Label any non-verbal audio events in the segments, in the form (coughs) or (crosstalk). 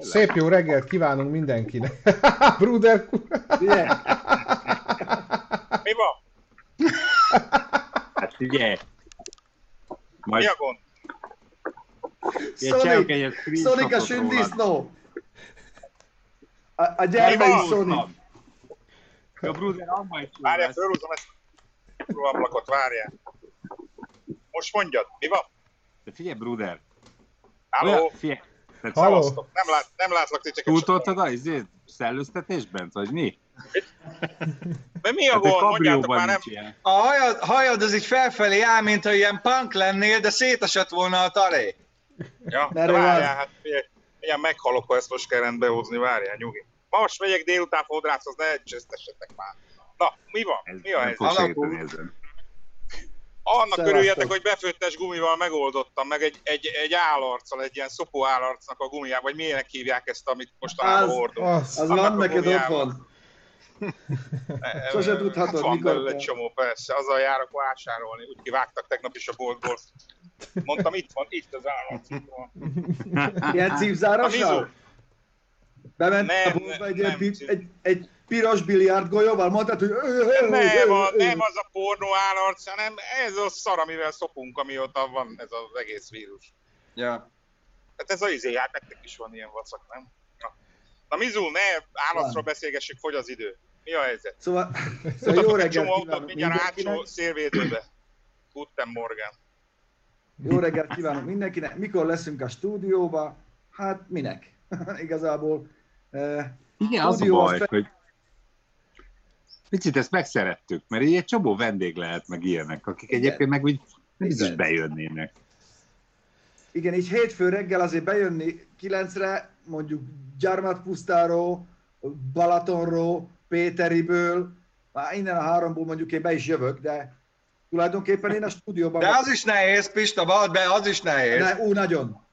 Szép jó reggelt kívánunk mindenkinek. (laughs) Bruder Ugye? Mi van? Hát! Mi Majd a gond? Sonic, Sonic a sündisznó. A, a Mi gyermei van? Sonic. A Bruder abban is Várjál, fölhúzom ezt a ablakot, várjál. Most mondjad, mi van? De figyelj, Bruder! Halló? Olyan- Figyelj! Te Halló? Szevasztok. Nem, lát, nem látlak titeket. Túltoltad a izét? Szellőztetésben? Vagy mi? De mi a Hát gond? Mondjátok már, nem... ilyen. A hajad, hajad az így felfelé áll, mintha ilyen punk lennél, de szétesett volna a taré. Ja, de várjál, az. hát figyelj, ilyen meghalok, ha ezt most kell rendbe hozni, várjál, nyugi. Ma most megyek délután fodrászhoz, ne csesztessetek már. Na, mi van? Ez Mi a helyzet? Alakul. Annak Szevasztok. örüljetek, hogy befőttes gumival megoldottam, meg egy, egy, egy állarccal, egy ilyen szopó állarcnak a gumijával, vagy milyenek hívják ezt, amit mostanában Az- hordunk. Az, van a neked otthon. E, (laughs) (laughs) Sose e, tudhatod, hát van mikor belőle egy csomó, persze, azzal járok vásárolni, úgy kivágtak tegnap is a boltból. Mondtam, itt van, itt az állat. van. Ilyen cipzárossal? Bement Nem, a boltba egy, nem, cip- egy, egy piros biliárd golyóval, mondtad, hogy... Nem, a, nem az a pornó állarc, hanem ez a szar, amivel szopunk, amióta van ez az egész vírus. Ja. Hát ez a izé, hát nektek is van ilyen vacak, nem? Na, Na Mizu, ne állatról beszélgessük, fogy az idő. Mi a helyzet? Szóval, szóval jó reggelt autót kívánok mindjárt átsó szélvédőbe. Guten Morgan. Jó reggelt kívánok mindenkinek. Mikor leszünk a stúdióba? Hát minek? (laughs) Igazából. eh, Igen, az a az baj, fe- hogy picit ezt megszerettük, mert így egy csomó vendég lehet, meg ilyenek, akik Igen. egyébként meg úgy nem biztos Igen. bejönnének. Igen, így hétfő reggel azért bejönni kilencre, mondjuk Gyarmatpusztáról, Balatonról, Péteriből, már innen a háromból mondjuk én be is jövök, de tulajdonképpen én a stúdióban De az is nehéz, Pista, vald be, az is nehéz. De, ú, nagyon.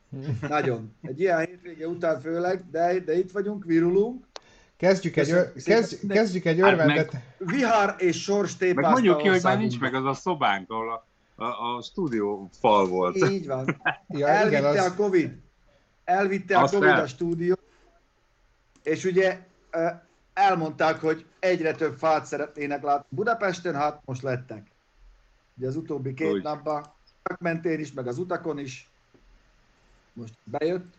Nagyon. Egy ilyen hétvége után főleg, de, de itt vagyunk, virulunk. Kezdjük, egy, szépen kezd, kezdjük egy Hát örvendet. Vihar és sors Meg tépázta mondjuk ki, hogy már nincs meg az a szobánk, ahol a, a, a stúdió fal volt. Így van. Ja, Elvitte igen, a az, Covid. Elvitte a Azt Covid el. a stúdió. És ugye ö, elmondták, hogy egyre több fát szeretnének látni Budapesten, hát most lettek. Ugye az utóbbi két Úgy. napban, mentén is, meg az utakon is. Most bejött.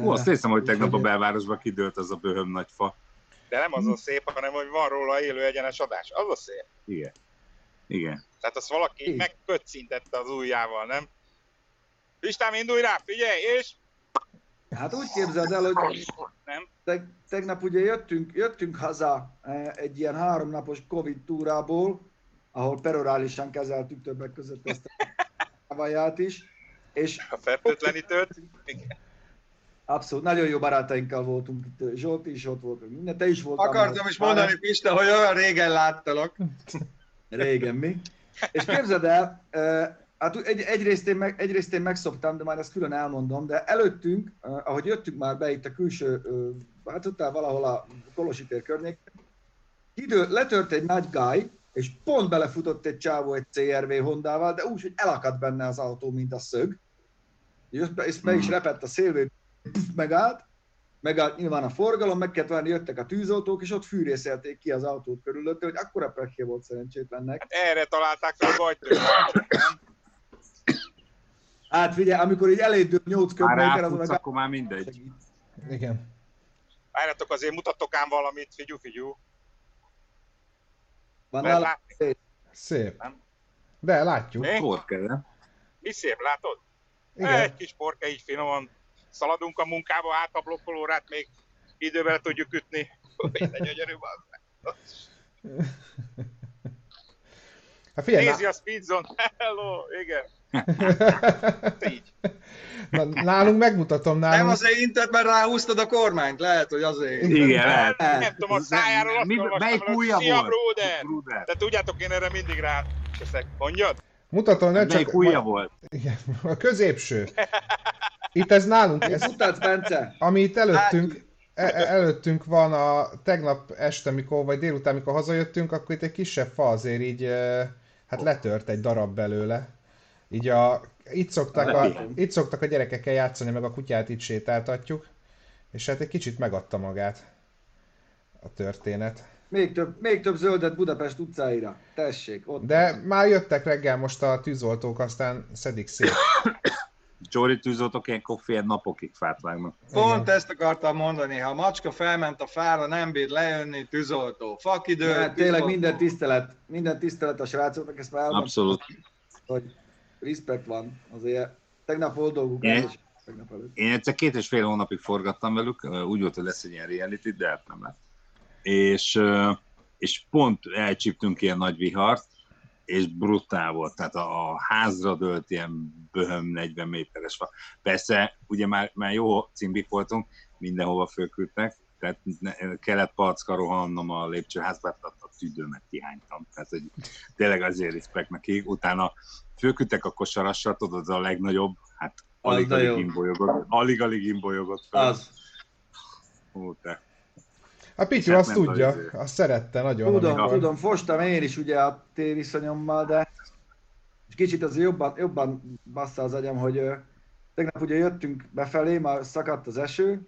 Hú, azt hiszem, hogy tegnap a belvárosban kidőlt az a böhöm nagy fa. De nem az a szép, hanem hogy van róla élő egyenes adás. Az a szép. Igen. Igen. Tehát azt valaki megköccintette az ujjával, nem? Pistám, indulj rá, figyelj, és... Hát úgy képzeld el, hogy Nem? Teg, tegnap ugye jöttünk, jöttünk haza eh, egy ilyen háromnapos Covid túrából, ahol perorálisan kezeltük többek között ezt a (laughs) is, és A fertőtlenítőt. Abszolút nagyon jó barátainkkal voltunk itt, Zsolt is ott volt, minden, te is voltál. Akartam is mondani, Pista, hogy olyan régen láttalak. Régen mi. És képzeld el, hát egy, egyrészt, én meg, egyrészt én megszoktam, de már ezt külön elmondom, de előttünk, ahogy jöttünk már be itt a külső, hát ott valahol a Kolosi tér környéken, idő, letört egy nagy gáj, és pont belefutott egy csávó egy CRV Hondával, de úgy, hogy elakadt benne az autó, mint a szög. És be, is repett a szélvé, puf, megállt, megállt nyilván a forgalom, meg kellett várni, jöttek a tűzoltók, és ott fűrészelték ki az autót körülötte, hogy akkora pekje volt szerencsétlennek. Hát erre találták fel a gajtőt. Hát figyelj, amikor így elédül 8 Már köbméter, azon meg akkor már mindegy. segít. igen. Várjatok, azért mutatok ám valamit, figyú, figyú. Van nála látni? Szép. Nem? De látjuk. Mi? Nem? Mi szép, látod? Igen. Egy kis porke így finoman. Szaladunk a munkába, át a blokkolórát még időben le tudjuk ütni. Hogy de gyönyörű az. (laughs) Hát figyelj, Nézi a speedzone. (laughs) Hello, igen. Így. na, nálunk megmutatom Nem nálunk. azért intett, mert ráhúztad a kormányt, lehet, hogy azért. Igen, lehet. Nem tudom, a szájáról azt Mi- melyik hogy ujja Szia, volt? Bruder! Bruder. De tudjátok, én erre mindig rá teszek. Mondjad? Mutatom, nem Melyik csak ujja volt? Igen, a középső. (laughs) Itt ez nálunk, ez, Futtatsz, Bence? ami itt előttünk, e- e- előttünk van a tegnap este, mikor, vagy délután, mikor hazajöttünk, akkor itt egy kisebb fa azért így, e, hát letört egy darab belőle. Így a, itt szoktak a, itt szoktak a gyerekekkel játszani, meg a kutyát itt sétáltatjuk. És hát egy kicsit megadta magát a történet. Még több, még több zöldet Budapest utcáira. Tessék, ott. De már jöttek reggel most a tűzoltók, aztán szedik szét. Csóri tűzoltók ilyenkor fél napokig fát vágnak. Pont Igen. ezt akartam mondani, ha a macska felment a fára, nem bír lejönni, tűzoltó. Fakidő, Hát tényleg minden tisztelet, minden tisztelet a srácoknak, ezt már elmondtam, Abszolút. hogy respekt van. Azért tegnap volt dolguk és tegnap előtt. Én egyszer két és fél hónapig forgattam velük, úgy volt, hogy lesz egy ilyen reality, de hát nem lett. És, és pont elcsíptünk ilyen nagy vihart, és brutál volt. Tehát a, a házra dőlt ilyen böhöm 40 méteres fa. Persze, ugye már, már jó cimbik voltunk, mindenhova fölküldtek, tehát ne, kellett palcka rohannom a lépcsőházba, tehát a tüdőmet kihánytam. Tehát, hogy tényleg azért respekt nekik. Utána fölküldtek a kosarassal, tudod, az a legnagyobb, hát alig-alig imbolyogott, alig-alig imbolyogott fel. Az. Hú, te. A Pityu Hát azt tudja, az izé. azt szerette nagyon. Tudom, amikor- tudom, fostam én is ugye a téviszonyommal, de és kicsit azért jobban, jobban bassza az agyam, hogy ö, tegnap ugye jöttünk befelé, már szakadt az eső,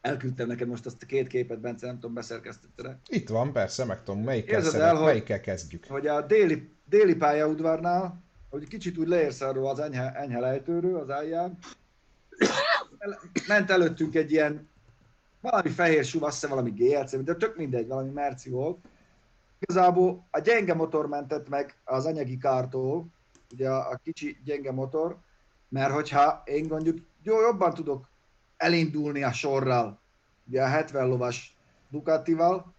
elküldtem neked most azt a két képet, Bence, nem tudom, beszerkesztetted Itt van, persze, meg tudom, melyikkel, Érzed szeret, el, hogy- melyikkel kezdjük. hogy a déli, déli pályaudvarnál, hogy kicsit úgy leérsz arról az enyhe, enyhe lejtőről az (coughs) el- ment előttünk egy ilyen valami fehér suv, azt hiszem valami GLC, de tök mindegy, valami merci volt. Igazából a gyenge motor mentett meg az anyagi kártól, ugye a, a kicsi gyenge motor, mert hogyha én mondjuk jó, jobban tudok elindulni a sorral, ugye a 70 lovas Ducatival,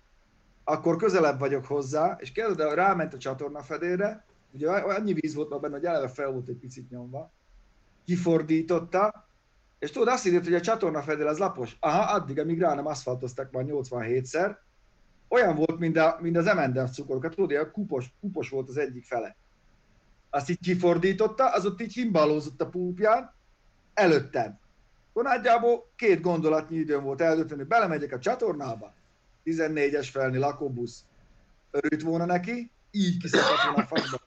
akkor közelebb vagyok hozzá, és kérdez, de ráment a csatorna fedélre, ugye annyi víz volt benne, hogy eleve fel volt egy picit nyomva, kifordította, és tudod, azt írja, hogy a csatorna fedél az lapos. Aha, addig, amíg rá nem aszfaltoztak már 87-szer, olyan volt, mint, a, mint az M&M's cukorokat, tudod, ilyen kupos, kupos volt az egyik fele. Azt így kifordította, az ott így himbalózott a púpján, előttem. Akkor két gondolatnyi időm volt eldönteni, hogy belemegyek a csatornába, 14-es felni lakóbusz, örült volna neki, így kiszakadt a faszba.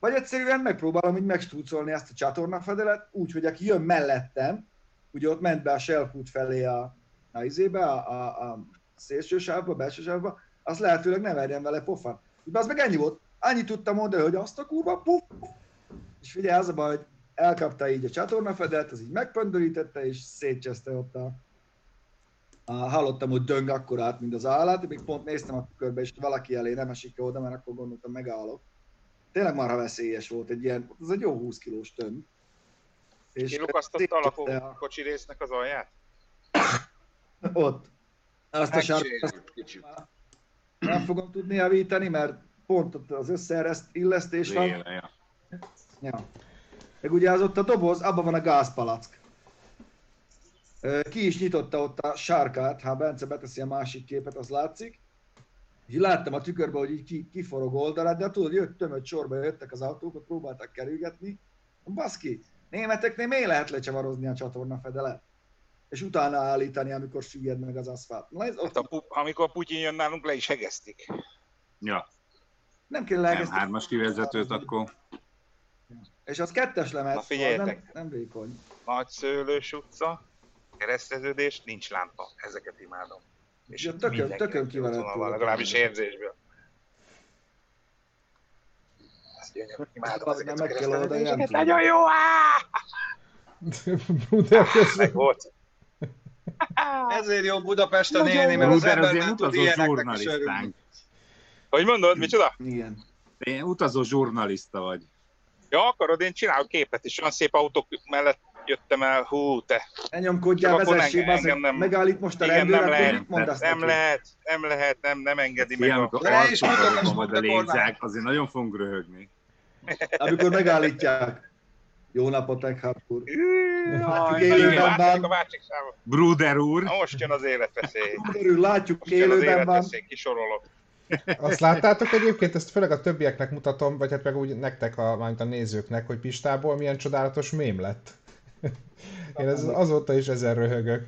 Vagy egyszerűen megpróbálom így megstúcolni ezt a csatornafedelet, úgy, hogy aki jön mellettem, ugye ott ment be a Shellfoot felé a, a izébe, a, a, a szélső sávba, a belső sávba, azt lehetőleg ne verjen vele pofan. De az meg ennyi volt. Annyit tudtam mondani, hogy azt a kurva, puf! És figyelj, az a baj, hogy elkapta így a csatornafedelt, az így megpöndörítette, és szétcseszte ott a, a, hallottam, hogy döng akkorát, mint az állat, még pont néztem a körbe, és valaki elé nem esik oda, mert akkor gondoltam, megállok. Tényleg marha veszélyes volt, egy ilyen, az egy jó 20 kilós tömb. Kilukasztotta a szétcseszte lakókocsi résznek az alját? (coughs) Ott. Azt a sárkát Megsérült kicsit. nem fogom tudni javítani, mert pont ott az összeillesztés van. Véle, ja. Ja. Meg ugye az ott a doboz, abban van a gázpalack. Ki is nyitotta ott a sárkát, ha Bence beteszi a másik képet, az látszik. És így láttam a tükörbe, hogy így ki, kiforog oldalát, de tudod, jött tömött sorba, jöttek az autók, ott próbáltak kerülgetni. Baszki, németeknél miért lehet lecsavarozni a csatorna fedelet? És utána állítani, amikor süllyed meg az aszfalt. Na, ez Hát ott a pu- amikor Putyin jön nálunk, le is hegeztik. ja. nem kell Nem elkezdeni. hármas kivezetőt, akkor És az kettes lemez, Na, az figyeljetek. nem, nem vékony. Nagy szőlős utca, kereszteződés, nincs lámpa. Ezeket imádom. És Ja, tökön- tökön ettől. Legalábbis érzésből. Ezt gyönyörű, imádom Az ezeket meg kell oldani. Nagyon jó! közben. Meg volt. Ezért jó Budapesten élni, mert az ember nem tud utazó ilyeneknek is örülni. Hogy mondod, micsoda? Igen. Én utazó zsurnalista vagy. Ja, akarod, én csinálok képet is. Olyan szép autók mellett jöttem el. Hú, te. Ne nyomkodjál, vezessél, engem nem- megállít most a Igen, rendőr, nem akkor lehet, mit mondasz Nem neki? lehet, nem lehet, nem, nem engedi meg a... amikor Le is mutatom, arcukon most majd a a lézák, azért nagyon fogunk röhögni. Amikor megállítják. Jó napot, Eckhart úr. Látjuk élőben a. Bruder úr, Na most jön az életveszély. Látjuk, Most jön az élőben van. életveszély, kisorolok. Azt láttátok egyébként, ezt főleg a többieknek mutatom, vagy hát meg úgy nektek, a, a nézőknek, hogy Pistából milyen csodálatos mém lett. Én ez, azóta is ezen röhögök.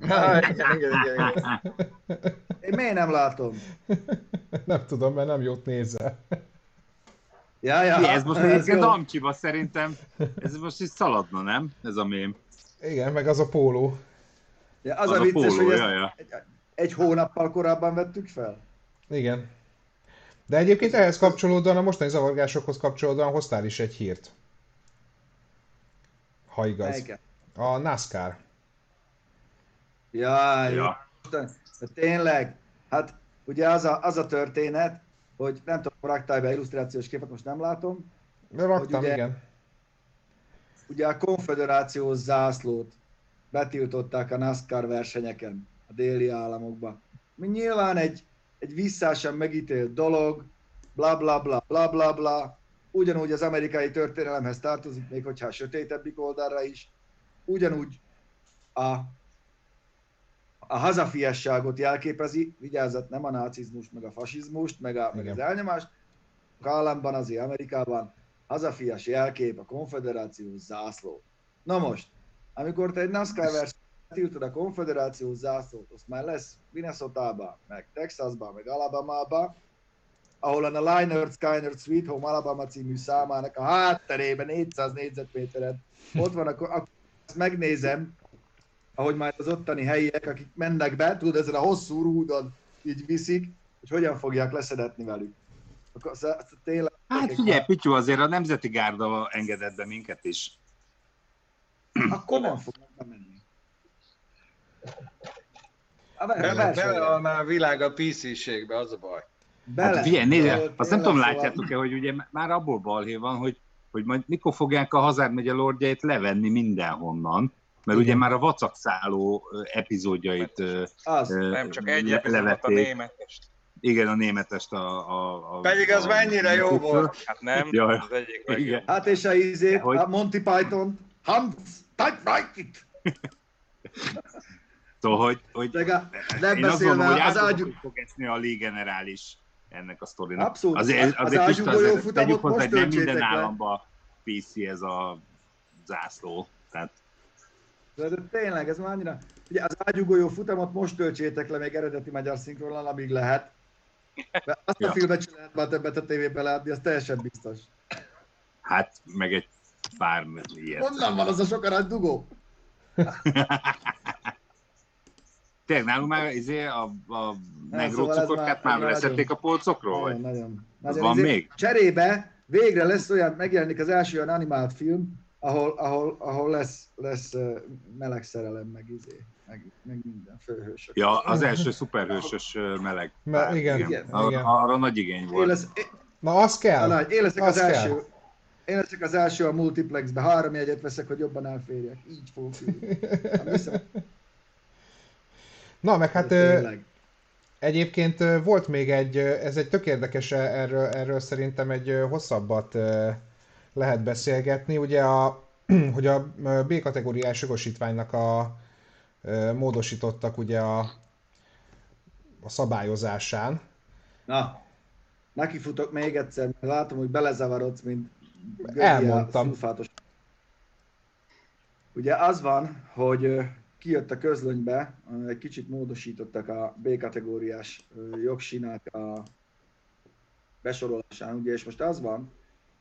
Na, igen, igen, igen, igen. Én miért nem látom? Nem tudom, mert nem jót nézel. Ja, ja, Mi, ez most ez egyébként jó. Amcsiba szerintem, ez most is szaladna, nem? Ez a mém. Igen, meg az a póló. Ja, az, Az a a vicces, póló, hogy ezt ja, ja. egy, egy hónappal korábban vettük fel. Igen. De egyébként ehhez kapcsolódóan, a mostani zavargásokhoz kapcsolódóan hoztál is egy hírt. Ha igaz. Melyiket? A NASCAR. Jaj, Ja. tényleg, hát ugye az a, az a történet, hogy nem tudom, raktál be illusztrációs képet, most nem látom, Raktam, ugye- igen. ugye a konfederációs zászlót betiltották a NASCAR versenyeken a déli államokban. Mi nyilván egy, egy visszásan megítélt dolog, bla bla bla bla bla bla, ugyanúgy az amerikai történelemhez tartozik, még hogyha a sötétebbik oldalra is, ugyanúgy a, a hazafiasságot jelképezi, vigyázzat, nem a nácizmust, meg a fasizmust, meg, a, meg az elnyomást, a államban, azért Amerikában hazafias jelkép, a konfederációs zászló. Na most, amikor te egy NASCAR versenyt tiltod a konfederációs zászlót, azt már lesz minnesota meg Texasban, meg Alabama-ba, ahol a Liner Skyner Sweet Home Alabama című számának a hátterében 400 négyzetméteren ott van, akkor, akkor ezt megnézem, ahogy majd az ottani helyiek, akik mennek be, tudod, ezen a hosszú rúdon így viszik, hogy hogyan fogják leszedetni velük. Akkor az- az tényleg... Hát figyelj, Pityu, azért a Nemzeti Gárda engedett be minket is. Akkor nem fognak bemenni. A ver- Bele, versenyre. bele már a világ a PC-ségbe, az a baj. Bele. Hát figyelj, nézd, azt nem tudom, szóval- látjátok-e, hogy ugye már abból balhé van, hogy, hogy majd mikor fogják a Hazard megye lordjait levenni mindenhonnan, mert ugye Igen. már a vacakszálló epizódjait Az. ö, Nem csak egy epizódot a németest. Igen, a németest a... a, a Pedig az a- mennyire jó volt. Hát nem, Jaj. az egyik Igen. legjobb. Hát és a izét, Hogy? a Monty Python, Hans, typewrite it! Szóval, hogy, hogy nem én azt gondolom, hogy az át ágyú... fog esni a légenerális ennek a sztorinak. Abszolút. Azért, Az azért golyó azért futamot hozzá, most hogy nem minden le. államban PC ez a zászló. Tehát De, de tényleg, ez már annyira... Ugye az ágyúgolyó futamot most töltsétek le még eredeti magyar szinkronnal, amíg lehet. De azt a Ja. filmet sem lehet már többet a tévében látni, az teljesen biztos. hát meg egy pár ilyet. Honnan van az a sok dugó? (laughs) Tényleg nálunk már izé a, a negró szóval cukorkát már- már leszették a polcokról? Nagyon, Vagy? nagyon. Nagyon van még? Cserébe végre lesz olyan, megjelenik az első olyan animált film, ahol, ahol, ahol lesz, lesz meleg szerelem, meg izé, meg, meg minden főhősök. Ja, az első szuperhősös meleg. Pár, igen, igen. Ar- igen. Arra nagy igény Én, volt. lesz, én, Na, az kell. nagy, én leszek Az az kell. első. Én leszek az első a multiplexbe, három jegyet veszek, hogy jobban elférjek. Így fogok ülni. (laughs) Na, meg hát tényleg. egyébként volt még egy, ez egy tök érdekes, erről, erről szerintem egy hosszabbat lehet beszélgetni. Ugye a, (clears throat) hogy a ö, B kategóriás jogosítványnak a módosítottak ugye a, a szabályozásán. Na, nekifutok még egyszer, mert látom, hogy belezavarodsz, mint gödri a Elmondtam. szulfátos. Ugye az van, hogy kijött a közlönybe, egy kicsit módosítottak a B kategóriás ö, jogsinak a besorolásán, ugye, és most az van,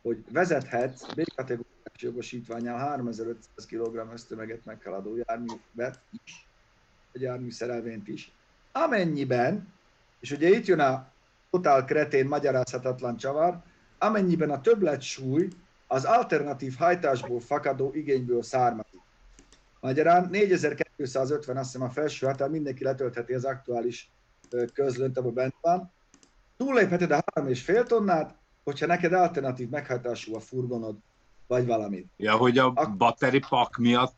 hogy vezethetsz B kategóriás jogosítványál 3500 kg össztömeget meghaladó járművet is, a jármű szerelvényt is, amennyiben, és ugye itt jön a totál kretén, magyarázhatatlan csavar, amennyiben a többlet súly az alternatív hajtásból fakadó igényből származik. Magyarán 4250 azt hiszem a felső határ, mindenki letöltheti az aktuális közlönt, abban bent van. Túllépheted a 3,5 tonnát, hogyha neked alternatív meghajtású a furgonod, vagy valamit. Ja, hogy a A- batteri pak miatt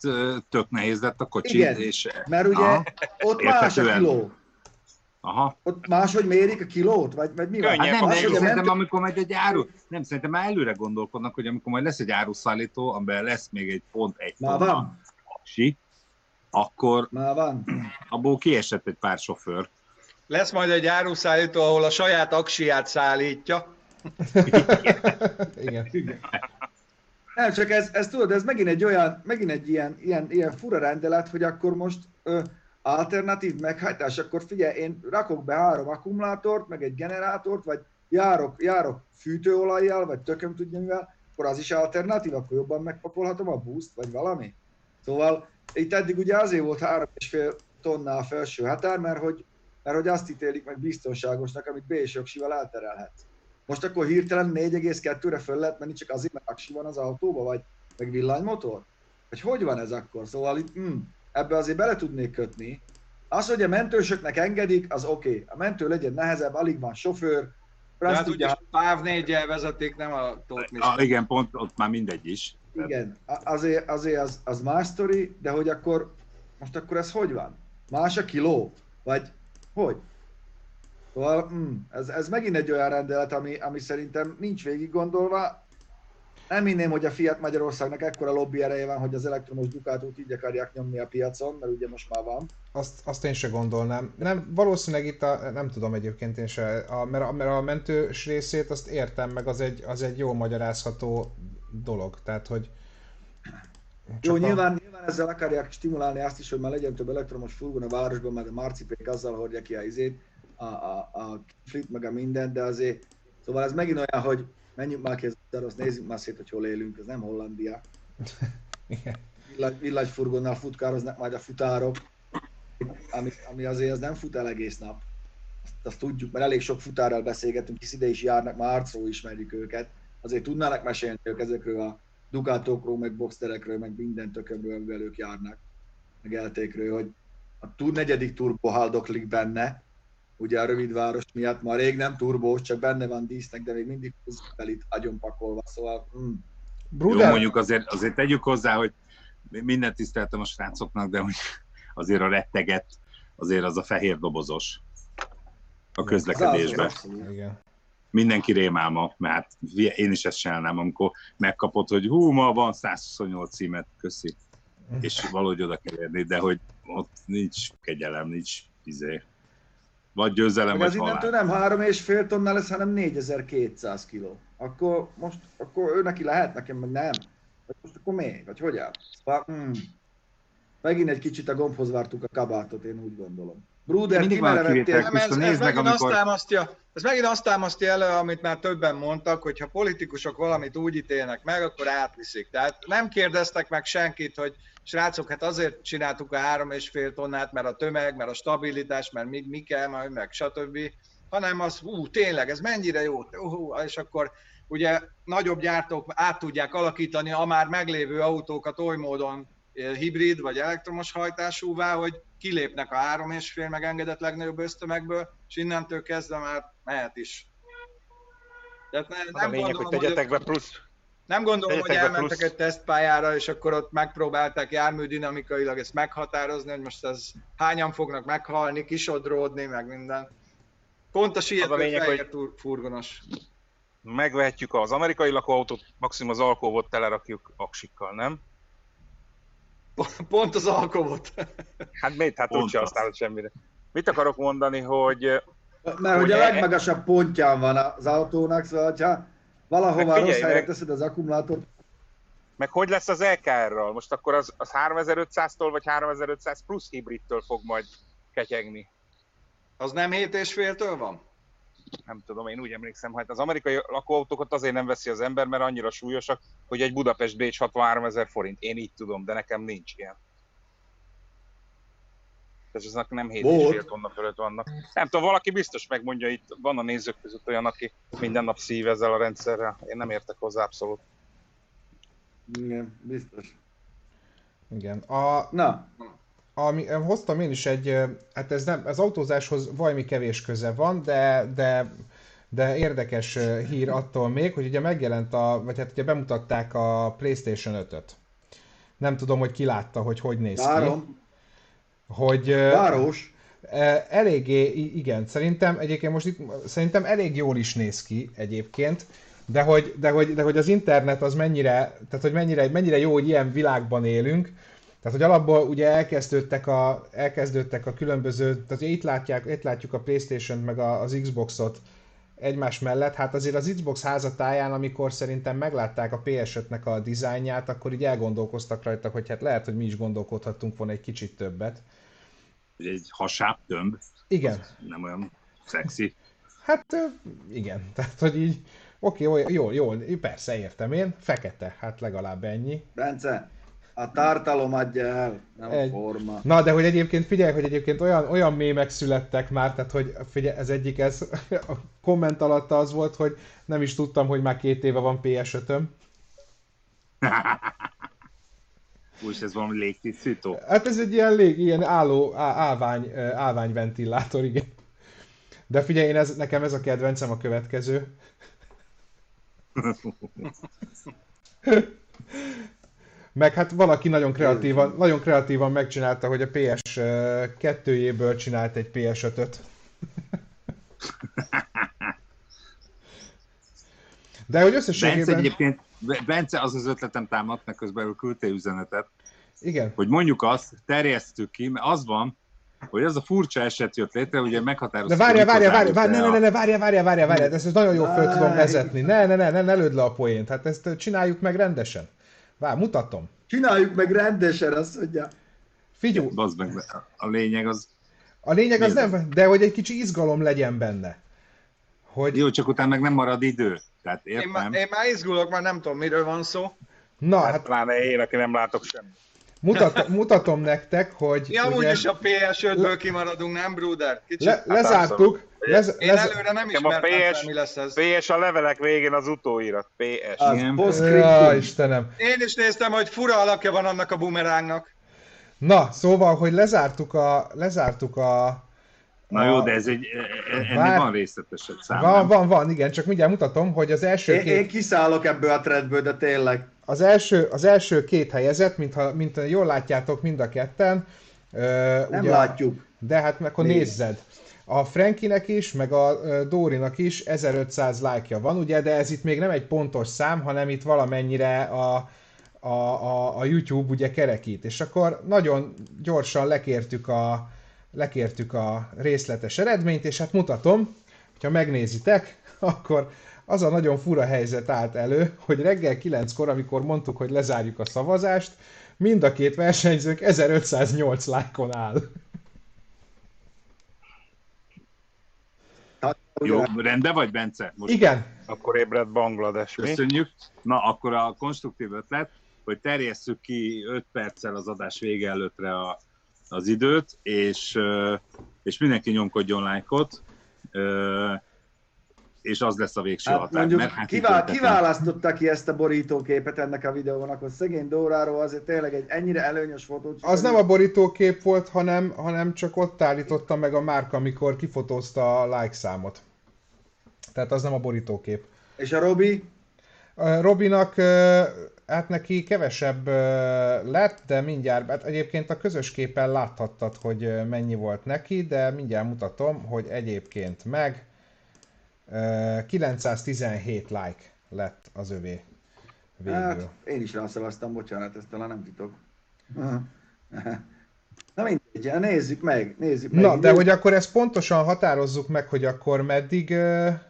tök nehéz lett a kocsi, Igen. és Mert ugye Aha. ott más a kiló. aha, Ott máshogy mérik a kilót, vagy, vagy mi van? Hát nem, a szerintem, mentő- amikor majd egy áru, nem, szerintem már előre gondolkodnak, hogy amikor majd lesz egy áruszállító, amiben lesz még egy pont egy tonna van, aksi, akkor már van. abból kiesett egy pár sofőr. Lesz majd egy áruszállító, ahol a saját aksiát szállítja. Igen. Nem, csak ez, ez tudod, ez megint egy olyan, megint egy ilyen, ilyen, ilyen fura rendelet, hogy akkor most ö, alternatív meghajtás, akkor figyelj, én rakok be három akkumulátort, meg egy generátort, vagy járok, járok fűtőolajjal, vagy tököm tudja mivel, akkor az is alternatív, akkor jobban megpakolhatom a boost, vagy valami. Szóval itt eddig ugye azért volt 3,5 tonna a felső határ, mert hogy, mert hogy azt ítélik meg biztonságosnak, amit B és jogsival elterelhetsz. Most akkor hirtelen 4,2-re föl lehet menni csak azért, mert aksi van az autóba, vagy meg villanymotor? Vagy hogy van ez akkor? Szóval itt, mm, ebbe azért bele tudnék kötni. Az, hogy a mentősöknek engedik, az oké. Okay. A mentő legyen nehezebb, alig van sofőr, de hát ugye PÁV 4 vezetik, nem a Tóth ah, Igen, pont ott már mindegy is. Igen, azért, azért az, az más sztori, de hogy akkor, most akkor ez hogy van? Más a kiló? Vagy hogy? Szóval mm, ez, ez megint egy olyan rendelet, ami, ami szerintem nincs végig gondolva. Nem hinném, hogy a Fiat Magyarországnak ekkora lobby ereje van, hogy az elektromos Ducatot így akarják nyomni a piacon, mert ugye most már van. Azt, azt én se gondolnám. Nem, valószínűleg itt a, nem tudom egyébként én se, a, mert, a, mert a mentős részét azt értem, meg az egy, az egy jó magyarázható dolog. Tehát, hogy jó, a... nyilván, nyilván ezzel akarják stimulálni azt is, hogy már legyen több elektromos furgon a városban, mert a marcipék azzal hordja ki a izét, a, a, a flit meg a minden, de azért, szóval ez megint olyan, hogy menjünk már ki az nézzük már szét, hogy hol élünk, ez nem Hollandia. (laughs) Villany, villanyfurgonnal futkároznak majd a futárok, ami, ami azért az nem fut el egész nap. Azt, azt tudjuk, mert elég sok futárral beszélgetünk, hisz ide is járnak, már arcról ismerjük őket. Azért tudnának mesélni ők ezekről a Ducatokról, meg Boxterekről, meg minden tökömről, amivel ők járnak, meg eltékről, hogy a negyedik turbo haldoklik benne, ugye a rövidváros miatt már rég nem turbós, csak benne van dísznek, de még mindig fel itt agyon pakolva, szóval... Mm. Bruder. Jó, mondjuk azért, azért tegyük hozzá, hogy mindent tiszteltem a srácoknak, de hogy azért a retteget, azért az a fehér dobozos a közlekedésben. Igen. Mindenki rémálma, mert én is ezt csinálnám, amikor megkapod, hogy hú, ma van 128 címet, köszi. És valahogy oda kell érni, de hogy ott nincs kegyelem, nincs izé, vagy győzelem, vagy halál. Az nem három és fél tonna lesz, hanem 4200 kiló. Akkor most, akkor ő neki lehet, nekem meg nem. Vagy most akkor még, vagy hogy áll? Szóval, hmm. Megint egy kicsit a gombhoz vártuk a kabátot, én úgy gondolom. Bruder, mindig van kivétel, ez, ez, ez, megint amikor... azt támasztja, ez megint azt támasztja elő, amit már többen mondtak, hogy ha politikusok valamit úgy ítélnek meg, akkor átviszik. Tehát nem kérdeztek meg senkit, hogy srácok, hát azért csináltuk a három és fél tonnát, mert a tömeg, mert a stabilitás, mert mi, mi kell majd, meg stb. Hanem az, ú, tényleg, ez mennyire jó, ú, és akkor ugye nagyobb gyártók át tudják alakítani a már meglévő autókat oly módon eh, hibrid vagy elektromos hajtásúvá, hogy kilépnek a három és fél megengedett legnagyobb ösztömegből, és innentől kezdve már mehet is. Tehát ne, nem a lényeg, gondolom, hogy tegyetek be plusz nem gondolom, hogy elmentek plusz... egy tesztpályára, és akkor ott megpróbálták járműdinamikailag ezt meghatározni, hogy most ez hányan fognak meghalni, kisodródni, meg minden. Pont a siető hogy furgonos. Megvehetjük az amerikai lakóautót, maximum az alkóvot telerakjuk aksikkal, nem? (laughs) Pont az alkóvot. (laughs) Hát miért? Hát úgyse használod semmire. Mit akarok mondani, hogy... Mert hogy, a legmagasabb pontján van az autónak, szóval ha valahova figyelj, rossz helyre meg... teszed az akkumulátort. Meg hogy lesz az EKR-ral? Most akkor az, az 3500-tól vagy 3500 plusz hibridtől fog majd ketyegni. Az nem 7,5-től van? Nem tudom, én úgy emlékszem, hogy az amerikai lakóautókat azért nem veszi az ember, mert annyira súlyosak, hogy egy Budapest-Bécs 63 ezer forint. Én így tudom, de nekem nincs ilyen. Tehát aznak nem 7,5 tonna fölött vannak. Nem tudom, valaki biztos megmondja, itt van a nézők között olyan, aki minden nap szív ezzel a rendszerrel. Én nem értek hozzá abszolút. Igen, biztos. Igen. A, Na. Ami, hoztam én is egy, hát ez nem, az autózáshoz valami kevés köze van, de, de, de érdekes hír attól még, hogy ugye megjelent a, vagy hát ugye bemutatták a PlayStation 5-öt. Nem tudom, hogy ki látta, hogy hogy néz Várom. ki hogy... Város. Eléggé, igen, szerintem egyébként most itt, szerintem elég jól is néz ki egyébként, de hogy, de hogy, de hogy az internet az mennyire, tehát hogy mennyire, mennyire jó, hogy ilyen világban élünk, tehát, hogy alapból ugye elkezdődtek a, elkezdődtek a különböző, tehát itt, látják, itt látjuk a Playstation-t meg az Xbox-ot egymás mellett, hát azért az Xbox házatáján, amikor szerintem meglátták a PS5-nek a dizájnját, akkor így elgondolkoztak rajta, hogy hát lehet, hogy mi is gondolkodhattunk volna egy kicsit többet egy hasább tömb. Igen. Nem olyan szexi. Hát igen, (laughs) tehát hogy így, oké, okay, jó, jó, jó, persze értem én, fekete, hát legalább ennyi. Bence, A tartalom adja el, nem egy. a forma. Na, de hogy egyébként figyelj, hogy egyébként olyan, olyan mémek születtek már, tehát hogy figyelj, ez egyik, ez a komment alatt az volt, hogy nem is tudtam, hogy már két éve van PS5-öm. (laughs) Úgy ez valami légtisztító? Hát ez egy ilyen lég, ilyen álló, állvány, állványventilátor, igen. De figyelj, én ez, nekem ez a kedvencem a következő. (laughs) Meg hát valaki nagyon kreatívan, nagyon kreatívan megcsinálta, hogy a PS 2-jéből csinált egy PS5-öt. (laughs) De hogy összességében... Bence egyébként, Bence az az ötletem támadt, meg közben küldtél üzenetet. Igen. Hogy mondjuk azt, terjesztük ki, mert az van, hogy az a furcsa eset jött létre, ugye meghatároztuk. De várja, várja, várja, várja, ne, ne, ne, várja, várja, várja, várja, ezt nagyon jó föl tudom vezetni. Ne, ne, ne, ne, ne lőd le a poént, hát ezt csináljuk meg rendesen. Vár, mutatom. Csináljuk meg rendesen, azt mondja. Figyú. Bazd meg, a lényeg az... A lényeg az nem, de hogy egy kicsi izgalom legyen benne. Hogy... Jó, csak utána meg nem marad idő. Tehát értem. Én, már, én már izgulok, már nem tudom, miről van szó. Na, hát... hát pláne én, aki nem látok semmit. Mutat, mutatom nektek, hogy... Ja, ugye, úgyis a PS5-ből kimaradunk, nem, Bruder? Kicsit. Le, lezártuk. Lez, Én lez... előre nem ismertem a PS, mi lesz ez. PS a levelek végén az utóirat. PS. Az ja, Istenem. Én is néztem, hogy fura alakja van annak a bumerángnak. Na, szóval, hogy lezártuk a... Lezártuk a Na jó, de ez egy, e, e, ennek Bár... van részletesebb szám. Van, van, van, igen, csak mindjárt mutatom, hogy az első én, két... Én kiszállok ebből a threadből, de tényleg. Az első, az első két helyezett, mintha, mint jól látjátok mind a ketten. Nem ugye, látjuk. De hát akkor Nézd. nézzed. A Frankinek is, meg a Dórinak is 1500 lájkja van, ugye, de ez itt még nem egy pontos szám, hanem itt valamennyire a, a, a, a YouTube ugye kerekít. És akkor nagyon gyorsan lekértük a, lekértük a részletes eredményt, és hát mutatom, hogyha megnézitek, (laughs) akkor az a nagyon fura helyzet állt elő, hogy reggel 9-kor, amikor mondtuk, hogy lezárjuk a szavazást, mind a két versenyzők 1508 lájkon áll. Jó, rendben vagy, Bence? Most Igen. Akkor ébredt Banglades, mi? Köszönjük. Na, akkor a konstruktív ötlet, hogy terjesszük ki 5 perccel az adás vége előttre a, az időt, és, és mindenki nyomkodjon lájkot, és az lesz a végső hát határ. Mondjuk, mert hát kivál, kiválasztotta ki ezt a borítóképet ennek a videónak, hogy szegény Dóráról azért tényleg egy ennyire előnyös fotó. Az nem a borítókép volt, hanem, hanem csak ott állította meg a márka, amikor kifotózta a like számot. Tehát az nem a borítókép. És a Robi? A Robinak, hát neki kevesebb lett, de mindjárt, hát egyébként a közös képen láthattad, hogy mennyi volt neki, de mindjárt mutatom, hogy egyébként meg 917 like lett az övé végül. Hát, én is rászavaztam, bocsánat, ezt talán nem titok. Na mindegy, nézzük meg, nézzük meg. Na, de hogy akkor ezt pontosan határozzuk meg, hogy akkor meddig... Tehát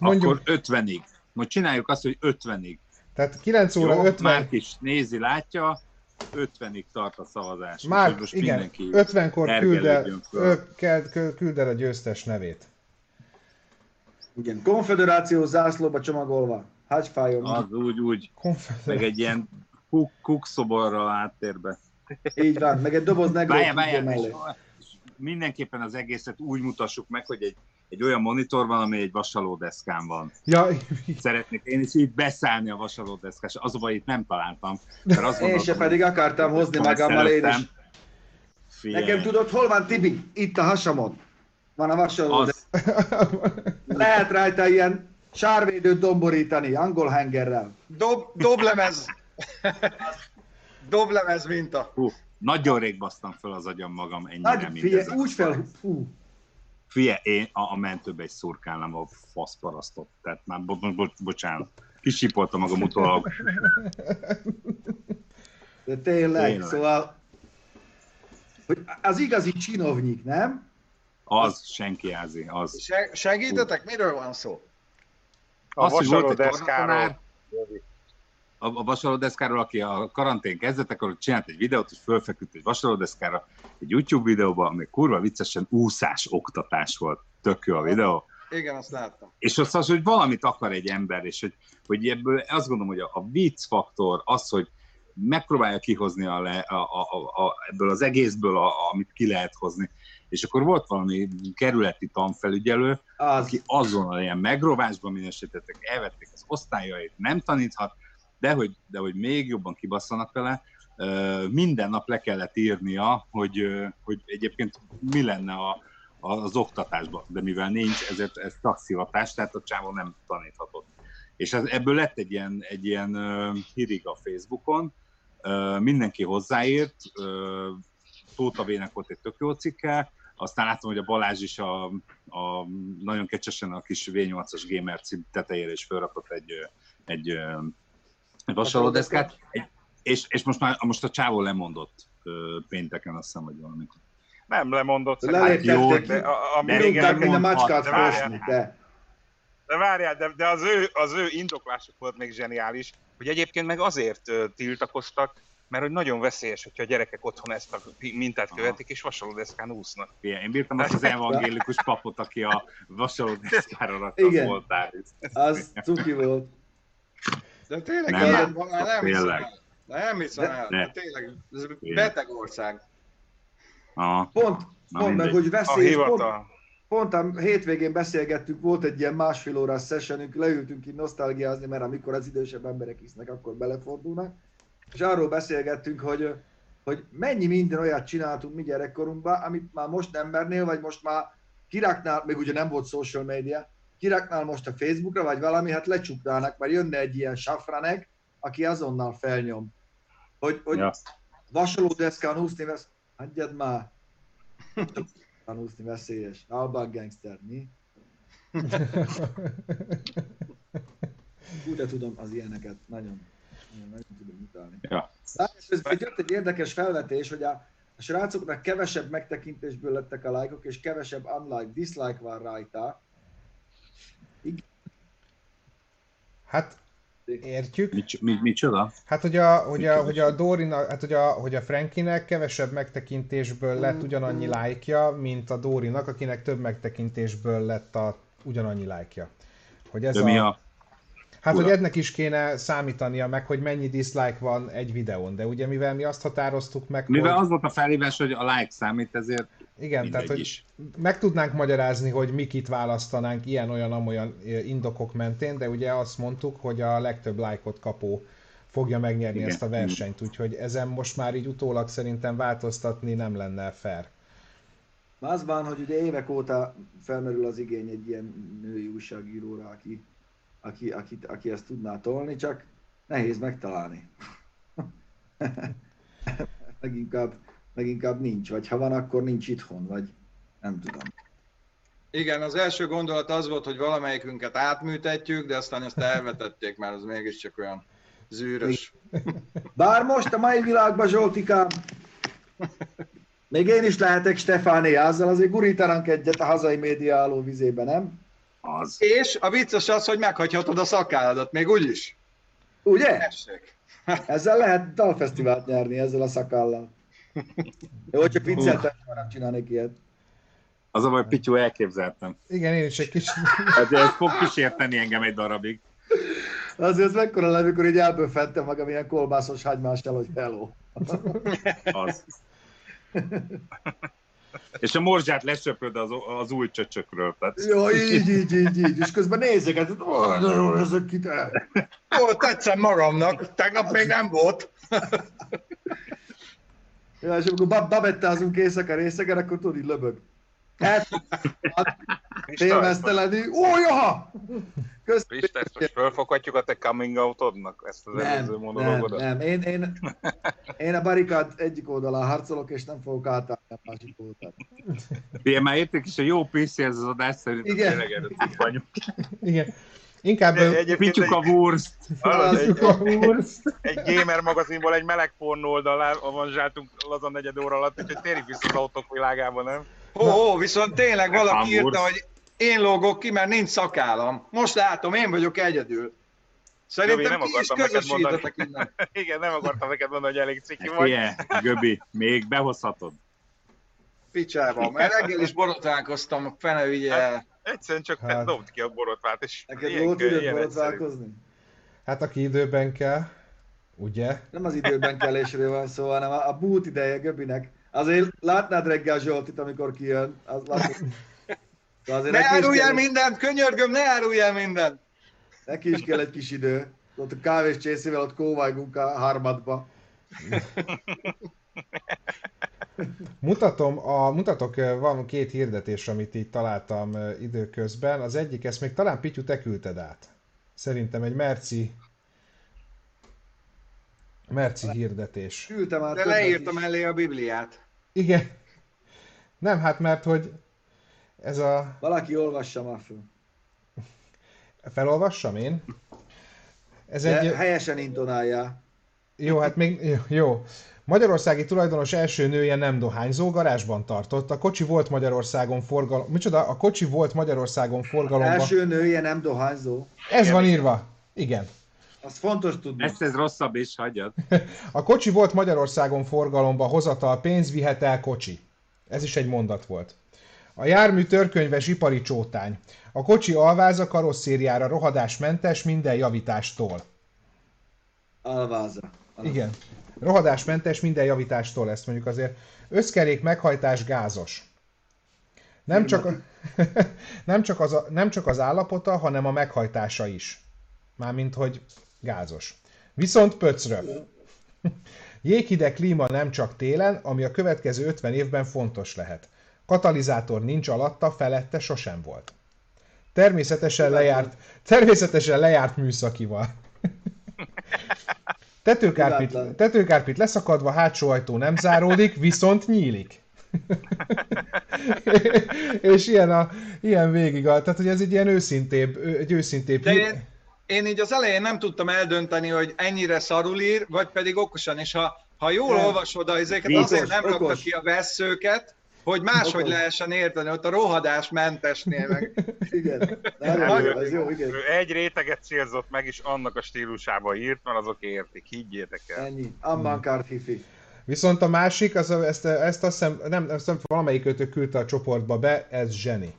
mondjuk... Akkor 50-ig. Most csináljuk azt, hogy 50-ig. Tehát 9 óra Jó, 50... Márk is nézi, látja, 50-ig tart a szavazás. Már, most igen, 50-kor küld el, küld el a győztes nevét. Igen, konfederáció zászlóba csomagolva. Hágyfájon. Az úgy, úgy. Meg egy ilyen kuk, kukszoborral áttérbe. Így van, meg egy doboz negró Mindenképpen az egészet úgy mutassuk meg, hogy egy egy olyan monitor van, ami egy vasalódeszkán van. Ja. Szeretnék én is így beszállni a vasalódeszkás, azonban itt nem találtam. Mert azt én se pedig akartam hozni magammal én is. Figyelj. Nekem tudod, hol van Tibi? Itt a hasamon. Van a vasalódeszkán. Lehet rajta ilyen sárvédőt domborítani, angol hengerrel. Dob, doblemez. doblemez minta. Hú, nagyon rég basztam fel az agyam magam ennyire, Nagy, figyelj, úgy fel, fú, Fie, én a, a mentőbe egy szurkálnám a faszparasztot. Tehát már, bo, bo, bo, bocsánat, kisipoltam magam utólag. De tényleg, tényleg, szóval hogy az igazi csinovnyik, nem? Az, senki ázi, az. Se, segítetek, miről van szó? A vasalódeszkáról a, a vasalódeszkáról, aki a karantén kezdetekor csinált egy videót, és fölfeküdt egy vasalódeszkára, egy YouTube videóba, ami kurva viccesen úszás oktatás volt. Tök jó a videó. Igen, azt láttam. És azt az, hogy valamit akar egy ember, és hogy, hogy ebből azt gondolom, hogy a, a vicc faktor, az, hogy megpróbálja kihozni a le, a, a, a, a, ebből az egészből, a, a, amit ki lehet hozni. És akkor volt valami kerületi tanfelügyelő, az. aki azonnal ilyen megrovásban minősítettek, elvették az osztályait, nem taníthat, de hogy, de hogy még jobban kibasszanak vele, minden nap le kellett írnia, hogy, hogy egyébként mi lenne a, az oktatásban, de mivel nincs, ezért ez taxivatás, tehát a csávó nem taníthatott. És ez, ebből lett egy ilyen, egy ilyen hírig a Facebookon, uh, mindenki hozzáírt, uh, Tóta Vének volt egy tök jó cikke, aztán láttam, hogy a Balázs is a, a nagyon kecsesen a kis V8-as gamer tetejére is felrakott egy, egy vasalódeszkát, és, és most, már, most a csávó lemondott pénteken, azt hiszem, hogy valamikor. Nem lemondott. Leléptettek, de, a, a, a macskát fosni, de. De várjál, de, de az, ő, az ő indoklásuk volt még zseniális, hogy egyébként meg azért tiltakoztak, mert hogy nagyon veszélyes, hogyha a gyerekek otthon ezt a mintát követik, és vasalódeszkán úsznak. Igen, én bírtam azt az evangélikus papot, aki a vasalódeszkára rakta Igen. voltál. Az cuki volt. De tényleg nem, ilyen van, nem tényleg. hiszem Nem hiszem el. De, tényleg, ez beteg ország. Aha. Pont, Na pont meg, hogy veszélyes, pont, pont a hétvégén beszélgettünk, volt egy ilyen másfél órás sessionünk, leültünk így nosztalgiázni, mert amikor az idősebb emberek isznek, akkor belefordulnak, és arról beszélgettünk, hogy, hogy mennyi minden olyat csináltunk mi gyerekkorunkban, amit már most nem mernél, vagy most már kiraknál, még ugye nem volt social media, kiraknál most a Facebookra, vagy valami, hát lecsuknának, mert jönne egy ilyen safranek, aki azonnal felnyom. Hogy, hogy ja. vasalódeszkán úszni, vesz, hagyjad már, Tanúszni veszélyes. Alban gangster, mi? Úgy tudom az ilyeneket, nagyon, nagyon, nagyon tudom mutatni. Ja. Ez jött egy érdekes felvetés, hogy a, a srácoknak kevesebb megtekintésből lettek a lájkok, és kevesebb unlike, dislike van rajta. Hát Értjük. Mit, mit, micsoda? Hát, hogy a, hogy a, hogy a Dórina, hát, hogy a, hogy a Frankinek kevesebb megtekintésből lett ugyanannyi lájkja, mint a Dórinak, akinek több megtekintésből lett a ugyanannyi lájkja. Hogy ez De a... mi a... Hát, Ura. hogy ennek is kéne számítania meg, hogy mennyi dislike van egy videón, de ugye mivel mi azt határoztuk meg, Mivel hogy... az volt a felhívás, hogy a like számít, ezért igen, tehát hogy is. meg tudnánk magyarázni, hogy mikit választanánk ilyen-olyan-amolyan indokok mentén, de ugye azt mondtuk, hogy a legtöbb lájkot kapó fogja megnyerni Igen. ezt a versenyt, úgyhogy ezen most már így utólag szerintem változtatni nem lenne fair. Az van, hogy ugye évek óta felmerül az igény egy ilyen női újságíróra, aki, aki, aki, aki ezt tudná tolni, csak nehéz megtalálni. (laughs) Leginkább leginkább nincs, vagy ha van, akkor nincs itthon, vagy nem tudom. Igen, az első gondolat az volt, hogy valamelyikünket átműtetjük, de aztán ezt elvetették, mert az mégiscsak olyan zűrös. (laughs) Bár most a mai világban, Zsoltikám, még én is lehetek Stefáné, azzal azért gurítanánk egyet a hazai média álló vizébe, nem? Az. És a vicces az, hogy meghagyhatod a szakálladat, még úgy is. Ugye? Tessék. Ezzel lehet dalfesztivált nyerni, ezzel a szakállal. Jó, hogyha vicceltem, nem csinálnék ilyet. Az a baj, Pityu, elképzeltem. Igen, én is egy kicsit. Hát, ez fog kísérteni engem egy darabig. Azért ez mekkora lenne, amikor így elböfettem magam ilyen kolbászos hagymással, hogy hello. Az. (laughs) És a morzsát lesöpöd az, az új csöcsökről. Tehát... Jó, így, így, így, így. És közben nézzek, hát, jó, ezek itt el. Jó, tetszem magamnak, tegnap még nem volt. Ja, és amikor babettázunk éjszaka részegen, akkor tudod, így löbög. Hát, félmeztelenül, ó, jaha! Pista, ezt most felfoghatjuk a te coming outodnak, ezt az nem, előző monológodat? Nem, nem, én, én, én a barikád egyik oldalán harcolok, és nem fogok átállni a másik oldalán. Igen, már érték is a jó PC ez az adás, szerintem Igen. tényleg Igen. Inkább Pitjuk a wurst. Egy, a wurst. Egy gamer magazinból egy meleg pornó oldalán avanzsáltunk lazan negyed óra alatt, úgyhogy térjük vissza az autók világába, nem? Ó, ó, viszont tényleg valaki írta, hogy én lógok ki, mert nincs szakállam. Most látom, én vagyok egyedül. Szerintem Göbi, nem ki is közösítetek innen. (laughs) Igen, nem akartam neked mondani, hogy elég ciki vagy. Igen, Göbi, még behozhatod. Picsába, mert reggel is borotválkoztam, fene ugye. Hát, Egyszerűen csak hát... dobd ki a borotvát, és Neked jó tudod borotválkozni? Hát aki időben kell, ugye? Nem az időben kellésről van szó, hanem a, a bút ideje Göbinek. Azért látnád reggel Zsoltit, amikor kijön. Az azért ne árulj el mindent, könyörgöm, ne árulj el mindent! Neki is kell egy kis idő. Ott a kávés csészével ott kóvájgunk a harmadba. Mutatom, a, mutatok, van két hirdetés, amit itt találtam időközben. Az egyik, ezt még talán Pityu, te küldted át. Szerintem egy merci merci hirdetés. Küldtem át De leírtam is. elé a Bibliát. Igen. Nem, hát mert hogy ez a... Valaki olvassa már föl. Felolvassam én? Ez De egy... helyesen intonálja. Jó, hát még... Jó. Magyarországi tulajdonos első nője nem dohányzó, garázsban tartott. A kocsi volt Magyarországon forgalom... Micsoda? A kocsi volt Magyarországon forgalomban... Első nője nem dohányzó. Ez van írva. Igen. Az fontos tudni. Ezt ez rosszabb is, hagyjad. (laughs) A kocsi volt Magyarországon forgalomba, hozatal pénz, vihet el kocsi. Ez is egy mondat volt. A jármű törkönyves ipari csótány. A kocsi alváza karosszériára rohadásmentes minden javítástól. Alváza. Alváza. Igen. Rohadásmentes minden javítástól ezt mondjuk azért. Összkerék meghajtás gázos. Nem csak, a, (laughs) nem, csak az a, nem csak az állapota, hanem a meghajtása is. Mármint, hogy gázos. Viszont pöcrö. (laughs) Jéghideg klíma nem csak télen, ami a következő 50 évben fontos lehet. Katalizátor nincs alatta, felette sosem volt. Természetesen lejárt, természetesen lejárt műszakival. (laughs) Tetőkárpit, tetőkárpit leszakadva, hátsó ajtó nem záródik, viszont nyílik. (laughs) és ilyen, a, ilyen végig, a, tehát hogy ez egy ilyen őszintébb, egy őszintébb... De én, én így az elején nem tudtam eldönteni, hogy ennyire szarul ír, vagy pedig okosan, és ha, ha jól olvasod a izéket, azért nem rakta ki a vesszőket, hogy máshogy okos. lehessen érteni, ott a rohadás mentesnél meg. (laughs) igen, ez jó, igen. Egy réteget célzott meg, és annak a stílusába írt, mert azok értik, higgyétek el. Ennyi, ambankár hifi. Viszont a másik, az, ezt, ezt azt hiszem, nem, azt hiszem valamelyik őtök küldte a csoportba be, ez zseni.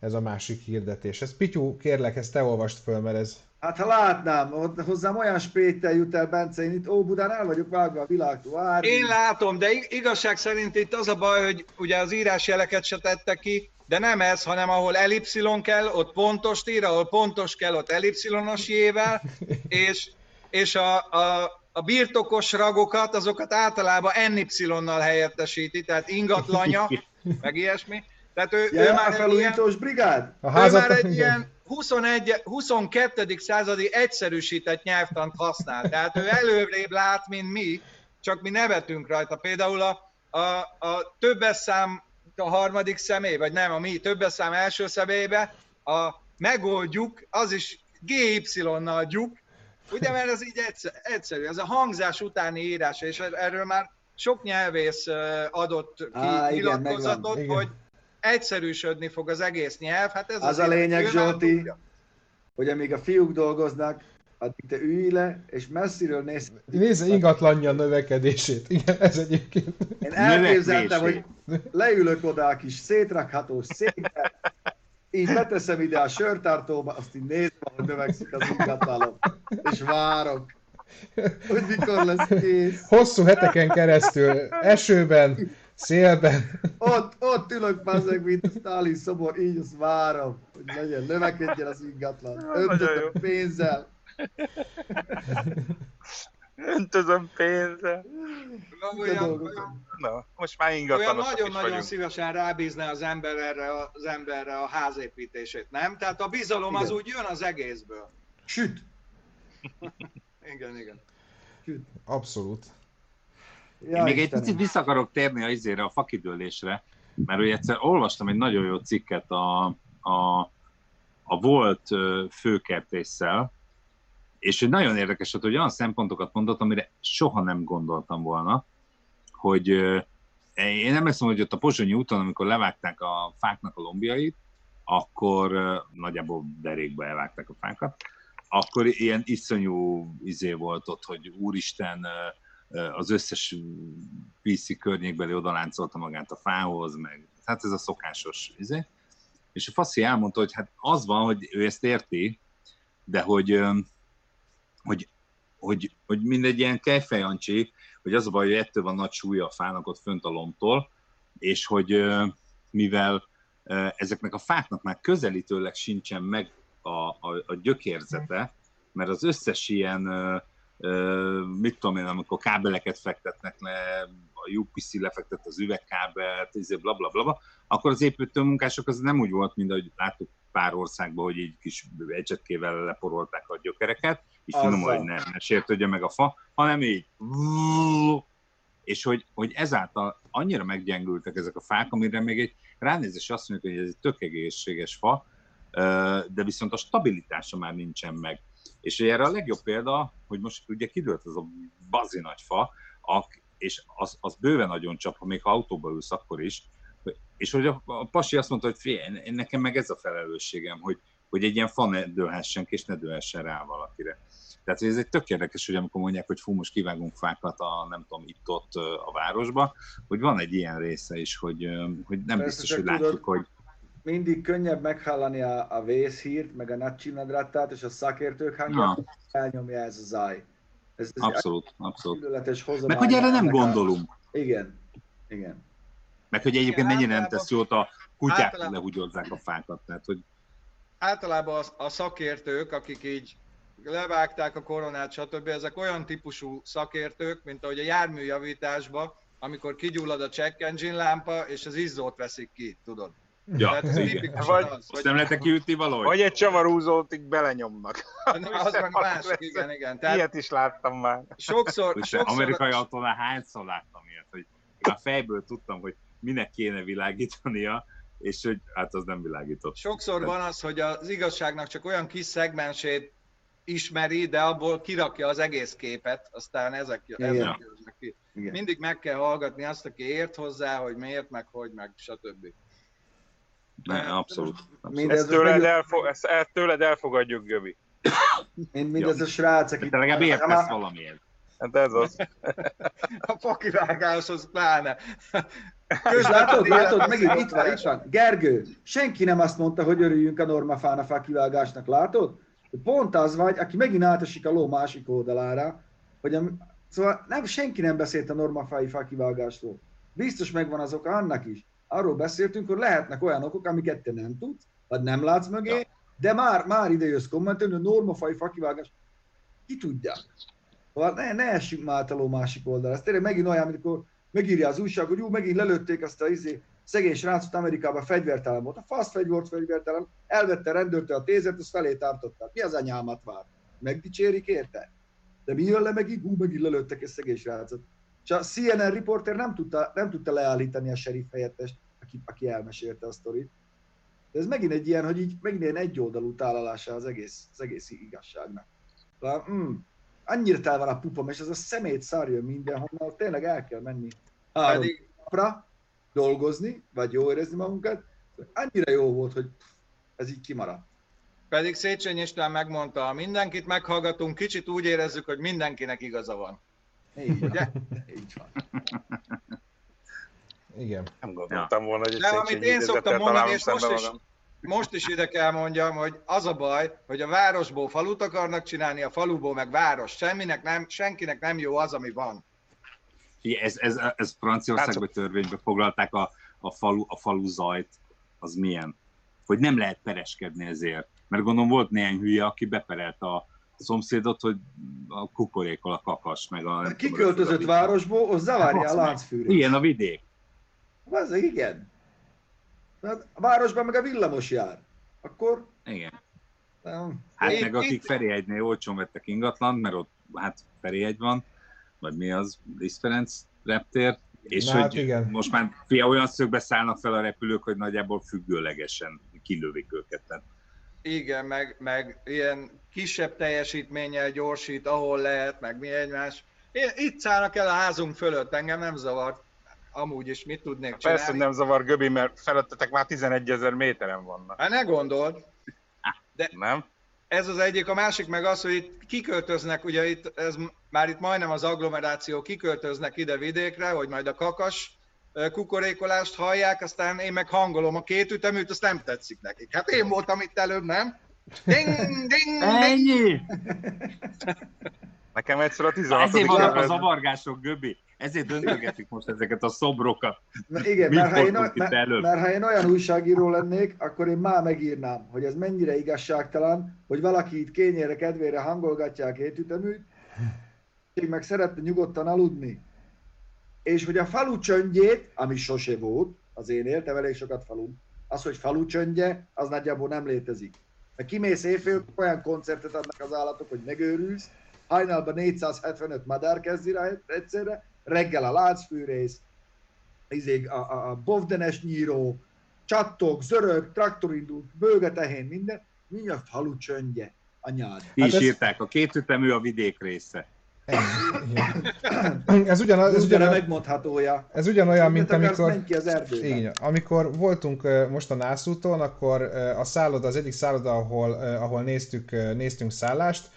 Ez a másik hirdetés. Ez Pityu, kérlek, ezt te olvast föl, mert ez... Hát ha látnám, hozzám olyan spéttel jut el, Bence, én itt Óbudán el vagyok vágva a világtól. Várj. Én látom, de igazság szerint itt az a baj, hogy ugye az írásjeleket se tette ki, de nem ez, hanem ahol elipszilon kell, ott pontos ír, ahol pontos kell, ott elipszilonos jével, (laughs) és, és a, a, a birtokos ragokat, azokat általában NY-nal helyettesíti, tehát ingatlanya, (laughs) meg ilyesmi. Tehát ő, ja, ő már a felújítós ilyen, brigád? A ő már egy ilyen 21, 22. századi egyszerűsített nyelvtant használ. Tehát ő előrébb lát, mint mi, csak mi nevetünk rajta. Például a, a, a többes szám a harmadik személy, vagy nem, a mi többes szám első személybe, a megoldjuk, az is GY-nal gyuk, ugye, mert ez így egyszerű, ez a hangzás utáni írás, és erről már sok nyelvész adott ki Á, nyilatkozatot, igen, hogy egyszerűsödni fog az egész nyelv. Hát ez az, az a lényeg, Zsolti, hogy amíg a fiúk dolgoznak, addig te ülj le, és messziről néz. Nézze ingatlanja növekedését. Igen, ez egyébként. Én elképzeltem, hogy leülök oda a kis szétrakható székbe, így beteszem ide a sörtartóba, azt így nézem, hogy növekszik az ingatlanom, és várok, hogy mikor lesz kész. Hosszú heteken keresztül, esőben, Szélben. Ott, ott ülök bazzeg, mint a Stalin szobor, így azt várom, hogy legyen, növekedjen az ingatlan. Öntözöm pénzzel. Öntözöm pénzzel. Na, most már ingatlanosok nagyon-nagyon szívesen rábízná az ember erre, az emberre a házépítését, nem? Tehát a bizalom igen. az úgy jön az egészből. Süt. (laughs) igen, igen. Süt. Abszolút. Ja, Én még Istenem. egy picit vissza akarok térni a izére, a fakidőlésre, mert ugye egyszer olvastam egy nagyon jó cikket a, a, a volt főkertésszel, és hogy nagyon érdekes hogy olyan szempontokat mondott, amire soha nem gondoltam volna, hogy én emlékszem, hogy ott a Pozsonyi úton, amikor levágták a fáknak a lombjait, akkor nagyjából derékbe elvágták a fákat, akkor ilyen iszonyú izé volt ott, hogy úristen, az összes PC környékbeli odaláncolta magát a fához, meg hát ez a szokásos izé. És a faszi elmondta, hogy hát az van, hogy ő ezt érti, de hogy, hogy, hogy, hogy mindegy ilyen kejfejancsi, hogy az a baj, hogy ettől van nagy súlya a fának ott fönt a lombtól, és hogy mivel ezeknek a fáknak már közelítőleg sincsen meg a, a, a gyökérzete, mert az összes ilyen, mit tudom én, amikor kábeleket fektetnek le, a UPC lefektet az üvegkábelt, izé, bla, bla, bla, bla, akkor az építő munkások az nem úgy volt, mint ahogy láttuk pár országban, hogy egy kis ecsetkével leporolták a gyökereket, így finom, hogy ne, ne sértődjön meg a fa, hanem így és hogy, hogy ezáltal annyira meggyengültek ezek a fák, amire még egy ránézés azt mondjuk, hogy ez egy tök egészséges fa, de viszont a stabilitása már nincsen meg. És erre a legjobb példa, hogy most ugye kidőlt az a bazi nagy fa, és az, az bőven nagyon csap, ha még ha autóba ülsz, akkor is. És hogy a, a pasi azt mondta, hogy fél, nekem meg ez a felelősségem, hogy, hogy egy ilyen fa ne dőlhessen ki, és ne dőlhessen rá valakire. Tehát ez egy tök érdekes, hogy amikor mondják, hogy fú, most kivágunk fákat a, nem tudom, itt-ott a városba, hogy van egy ilyen része is, hogy, hogy nem Persze, biztos, hogy tudod, látjuk, hogy... Mindig könnyebb meghallani a, a vészhírt, meg a nagycsinadráttát, és a szakértők hangja, elnyomja ez a zaj. Ez, ez abszolút, abszolút. Meg hogy erre nem gondolunk. A... Igen, igen. Meg hogy egyébként mennyire nem tesz jót a kutyák, általában... lehugyozzák a fákat. Tehát, hogy... Általában a, a szakértők, akik így levágták a koronát, stb. Ezek olyan típusú szakértők, mint ahogy a járműjavításban, amikor kigyullad a check engine lámpa, és az izzót veszik ki, tudod. Ja, Tehát igen. Vagy, az, vagy, nem lehet kiütni valahogy? Vagy egy csavarúzót így belenyomnak. Na, az meg (laughs) más, igen, igen. Tehát ilyet is láttam már. Sokszor, sokszor... Amerikai autónál hányszor láttam ilyet, hogy a fejből tudtam, hogy minek kéne világítania, és hogy hát az nem világított. Sokszor van az, hogy az igazságnak csak olyan kis szegmensét ismeri, de abból kirakja az egész képet, aztán ezek, ezek ki. Igen. Mindig meg kell hallgatni azt, aki ért hozzá, hogy miért, meg hogy, meg stb. Ne, abszolút. abszolút. Ezt, tőled elfo- ezt, ezt tőled elfogadjuk, Göbi. Mind, mindez a srác, aki... De legalább értesz valamiért. Hát ez az. (laughs) a fakivágáshoz pláne. (laughs) És látod, látod, megint itt van, itt van. Gergő, senki nem azt mondta, hogy örüljünk a normafán a fakivágásnak, látod? Pont az vagy, aki megint átesik a ló másik oldalára, hogy a, szóval nem, senki nem beszélt a normafái fakivágásról. Biztos megvan az oka annak is. Arról beszéltünk, hogy lehetnek olyan okok, amiket te nem tudsz, vagy nem látsz mögé, ja. de már, már ide jössz kommentelni, hogy normafai fakivágás. Ki tudja? Ne, ne essünk már a másik oldalra. Ez tényleg megint olyan, amikor megírja az újság, hogy jó, megint lelőtték azt a izé, szegény srácot Amerikában fegyvertelen volt. A fasz fegy volt fegyvertelen, elvette rendőrte a tézert, azt felé tartották. Mi az anyámat vár? Megdicsérik érte? De mi jön le megint? Hú, megint lelőttek egy szegény srácot. És a CNN riporter nem tudta, nem tudta leállítani a sheriff helyettest, aki, aki elmesélte a sztorit. De ez megint egy ilyen, hogy így megint ilyen egyoldalú tálalása az egész, az egész igazságnak. De, mm, annyira tel van a pupom, és ez a szemét szarjon mindenhonnan, tényleg el kell menni három Pedig... napra, dolgozni, vagy jó érezni magunkat. Annyira jó volt, hogy ez így kimaradt. Pedig Széchenyi István megmondta, mindenkit meghallgatunk, kicsit úgy érezzük, hogy mindenkinek igaza van. Így van. Ugye? Így van. Igen. Nem gondoltam volna, hogy egy De amit én szoktam mondani, és most is, most is ide kell mondjam, hogy az a baj, hogy a városból falut akarnak csinálni, a faluból meg város. Semminek nem, senkinek nem jó az, ami van. Ez, ez, ez Franciaországban hát, törvénybe foglalták a, a, falu, a falu zajt, az milyen? Hogy nem lehet pereskedni ezért. Mert gondolom volt néhány hülye, aki beperelt a szomszédot, hogy a kukorékol a kakas, meg a... Kiköltözött a városból, az zavárja a láncfűrét. Igen, a vidék. Az igen. Hát a városban meg a villamos jár. Akkor... Igen. Nem. Hát én, meg akik Ferihegynél olcsón vettek ingatlan, mert ott hát Ferihegy van, vagy mi az, Liszt Ferenc reptér, és Na, hogy hát igen. most már fia, olyan szögbe szállnak fel a repülők, hogy nagyjából függőlegesen kilövik őket. Tehát. Igen, meg, meg ilyen kisebb teljesítménnyel gyorsít, ahol lehet, meg mi egymás. Én, itt szállnak el a házunk fölött, engem nem zavart. Amúgy is mit tudnék csinálni? Persze nem zavar Göbi, mert felettetek már 11 ezer méteren vannak. Hát ne gondold. De nem? Ez az egyik, a másik meg az, hogy itt kiköltöznek, ugye itt, ez már itt majdnem az agglomeráció, kiköltöznek ide vidékre, hogy majd a kakas kukorékolást hallják, aztán én meg hangolom a két üteműt, azt nem tetszik nekik. Hát én voltam itt előbb, nem? Ding, ding, ding. Ennyi! Nekem egyszer a 16. Ezért vannak a zavargások, Göbi. Ezért döntögetik most ezeket a szobrokat. Na igen, mert ha, én, mert, mert ha én olyan újságíró lennék, akkor én már megírnám, hogy ez mennyire igazságtalan, hogy valaki itt kényére kedvére hangolgatja a két üteműt, meg szeretne nyugodtan aludni. És hogy a falu csöndjét, ami sose volt, az én éltem elég sokat falu, az, hogy falu csöndje, az nagyjából nem létezik. Mert kimész éjfél, olyan koncertet adnak az állatok, hogy megőrülsz, hajnalban 475 madár kezdi rá egyszerre, reggel a láncfűrész, izé, a, a, a bovdenes nyíró, csattog, zörög, traktorindul, bőgetehén, minden, mi a falu csöndje, anyád. Ti hát is ez... írták, a két ütemű a vidék része. Ez ugyanaz, ez ugyan, megmondhatója. Ez ugyanolyan, mint amikor, ki az igen, amikor voltunk most a Nászúton, akkor a szálloda, az egyik szálloda, ahol, ahol néztük, néztünk szállást,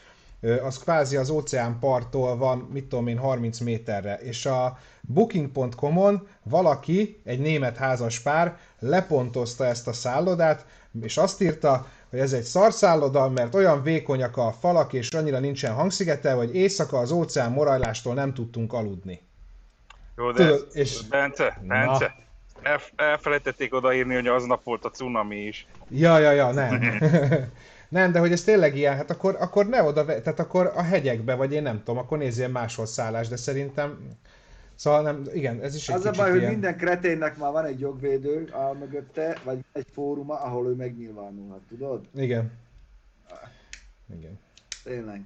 az kvázi az óceán parttól van, mit tudom én, 30 méterre, és a booking.com-on valaki, egy német házas pár lepontozta ezt a szállodát, és azt írta, hogy ez egy szarszálloda, mert olyan vékonyak a falak, és annyira nincsen hangszigetel, hogy éjszaka az óceán morajlástól nem tudtunk aludni. Jó, de Tudod, és... Bence, Bence, el, elfelejtették odaírni, hogy aznap volt a cunami is. Ja, ja, ja, nem. (laughs) (laughs) nem, de hogy ez tényleg ilyen, hát akkor, akkor ne oda, tehát akkor a hegyekbe, vagy én nem tudom, akkor nézzél máshol szállás, de szerintem Szóval nem, igen, ez is egy Az a baj, ilyen... hogy minden kreténnek már van egy jogvédő áll mögötte, vagy egy fóruma, ahol ő megnyilvánulhat, tudod? Igen. Igen. Tényleg.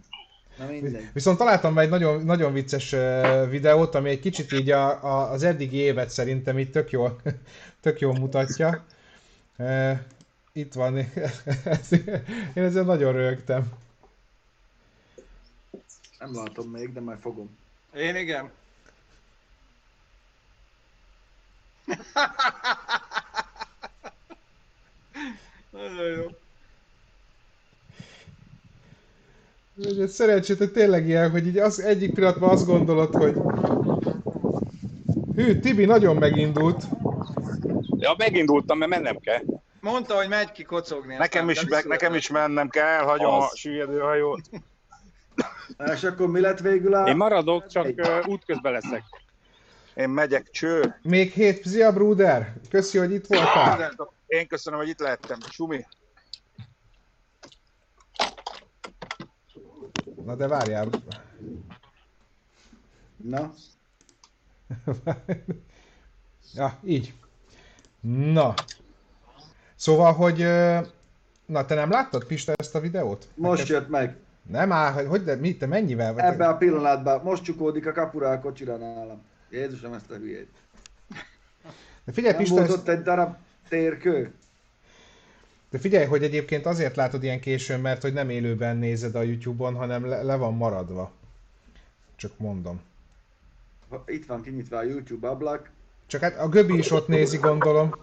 Na mindegy. Viszont találtam egy nagyon, nagyon vicces videót, ami egy kicsit így a, a, az eddigi évet szerintem így tök jól, (laughs) tök jól mutatja. Itt van, (laughs) én ezzel nagyon rögtem. Nem látom még, de majd fogom. Én igen. Nagyon jó. Szerencsétek tényleg ilyen, hogy így az egyik pillanatban azt gondolod, hogy Hű, Tibi nagyon megindult. Ja, megindultam, mert mennem kell. Mondta, hogy megy ki kocogni. Nekem is, me, nekem is mennem kell, elhagyom az. a süllyedőhajót. És akkor mi lett végül a... Én maradok, csak uh, útközben leszek. Én megyek, cső. Még hét, Zia Bruder. Köszi, hogy itt voltál. Én köszönöm, hogy itt lehettem. Sumi. Na de várjál. Na. (laughs) ja, így. Na. Szóval, hogy... Na, te nem láttad, Pista, ezt a videót? Most Neked... jött meg. Nem áll, hogy de mi, te mennyivel vagy? Ebben a pillanatban. Most csukódik a kapura a kocsira nálam. Jézusom, ezt a hülyét. De figyelj, Nem Pista, volt ott egy darab térkő? De figyelj, hogy egyébként azért látod ilyen későn, mert hogy nem élőben nézed a YouTube-on, hanem le, le van maradva. Csak mondom. Itt van kinyitva a YouTube ablak. Csak hát a Göbi is ott nézi, gondolom.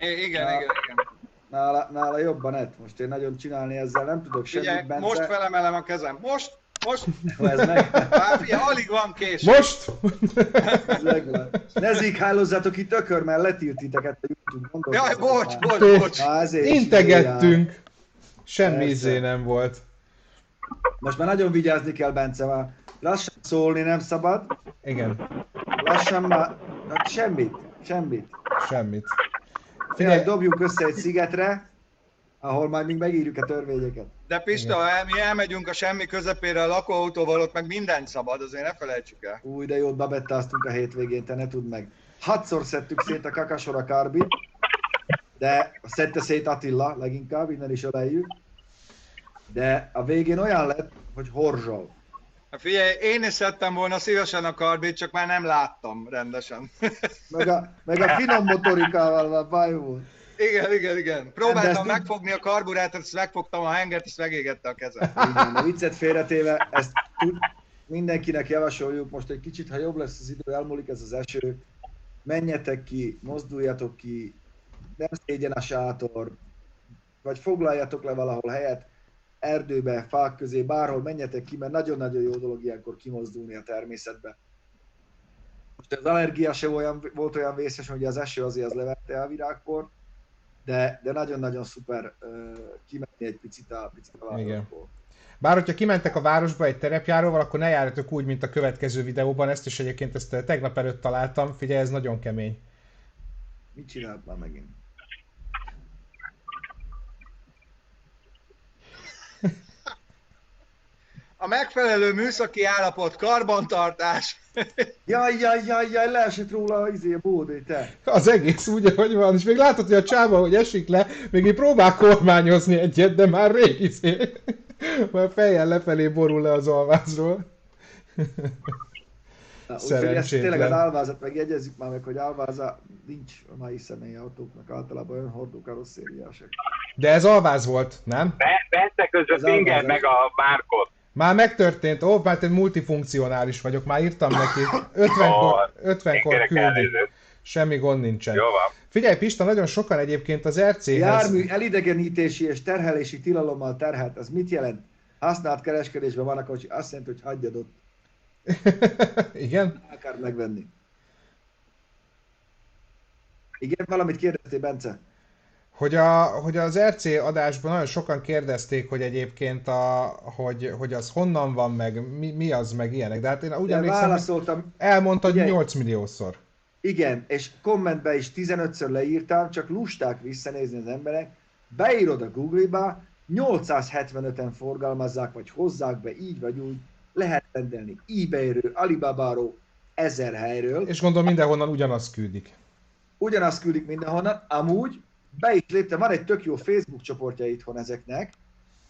I- igen, Na, igen, igen. Nála, nála jobban net. Most én nagyon csinálni ezzel nem tudok semmit, Bence. most felemelem a kezem. Most! Most? Ez meg. Fáfia, alig van kés. Most? Ne zéghálozzátok itt ökör, mert letilt titeket a YouTube. Jaj, bocs, bocs, bocs. Integettünk. Semmi izé nem volt. Most már nagyon vigyázni kell, Bence, már lassan szólni nem szabad. Igen. Lassan már, hát semmit, semmit. Semmit. Figyelj, dobjunk össze egy szigetre, ahol majd még megírjuk a törvényeket. De Pista, ha mi elmegyünk a semmi közepére a lakóautóval, ott meg mindent szabad, azért ne felejtsük el. Új, de jót babettáztunk a hétvégén, te ne tudd meg. Hatszor szedtük szét a kakasora karbit, de szedte szét Attila leginkább, innen is öleljük. De a végén olyan lett, hogy horzsol. Hát figyelj, én is szedtem volna szívesen a karbit, csak már nem láttam rendesen. Meg a, meg a finom motorikával már baj volt. Igen, igen, igen. Próbáltam megfogni a karburátort, ezt megfogtam a hengert, és megégette a kezem. Igen, a viccet félretéve, ezt tud, mindenkinek javasoljuk, most egy kicsit, ha jobb lesz az idő, elmúlik ez az eső, menjetek ki, mozduljatok ki, nem szégyen a sátor, vagy foglaljatok le valahol helyet, erdőbe, fák közé, bárhol menjetek ki, mert nagyon-nagyon jó dolog ilyenkor kimozdulni a természetbe. Most az allergia se olyan, volt olyan vészes, hogy az eső azért az levette a virágport, de, de nagyon-nagyon szuper uh, kimenni egy picit a, picit a városból. Bár hogyha kimentek a városba egy terepjáróval, akkor ne járjatok úgy, mint a következő videóban. Ezt is egyébként ezt tegnap előtt találtam. Figyelj, ez nagyon kemény. Mit csinált már megint? A megfelelő műszaki állapot, karbantartás. Jaj, jaj, jaj, jaj, leesett róla a izé, bódé, te. Az egész úgy, ahogy van, és még látod, hogy a csába, hogy esik le, még így próbál kormányozni egyet, de már rég izé. Már fejjel lefelé borul le az alvázról. Úgyhogy ezt tényleg az álvázat megjegyezzük már meg, hogy álváza nincs a mai személyautóknak, általában olyan hordó karosszériások. De ez alváz volt, nem? Bence között Inger meg a Márkot. Már megtörtént, ó, mert én multifunkcionális vagyok, már írtam neki, 50-kor, 50-kor küldi. Semmi gond nincsen. Jó van. Figyelj Pista, nagyon sokan egyébként az RC-hez... Jármű elidegenítési és terhelési tilalommal terhelt, az mit jelent? Használt kereskedésben van, akkor azt jelenti, hogy hagyjad ott. (laughs) Igen? Akár megvenni. Igen, valamit kérdeztél, Bence? Hogy, a, hogy az RC adásban nagyon sokan kérdezték, hogy egyébként a, hogy, hogy az honnan van, meg mi, mi az, meg ilyenek. De hát én úgy emlékszem, válaszoltam. elmondta, hogy 8 milliószor. Igen, és kommentbe is 15-ször leírtam, csak lusták visszanézni az emberek. Beírod a Google-ba, 875-en forgalmazzák, vagy hozzák be, így vagy úgy. Lehet rendelni eBay-ről, Alibaba-ról, ezer helyről. És gondolom mindenhonnan ugyanaz küldik. Ugyanazt küldik mindenhonnan. Amúgy be is léptem, van egy tök jó Facebook csoportja itthon ezeknek.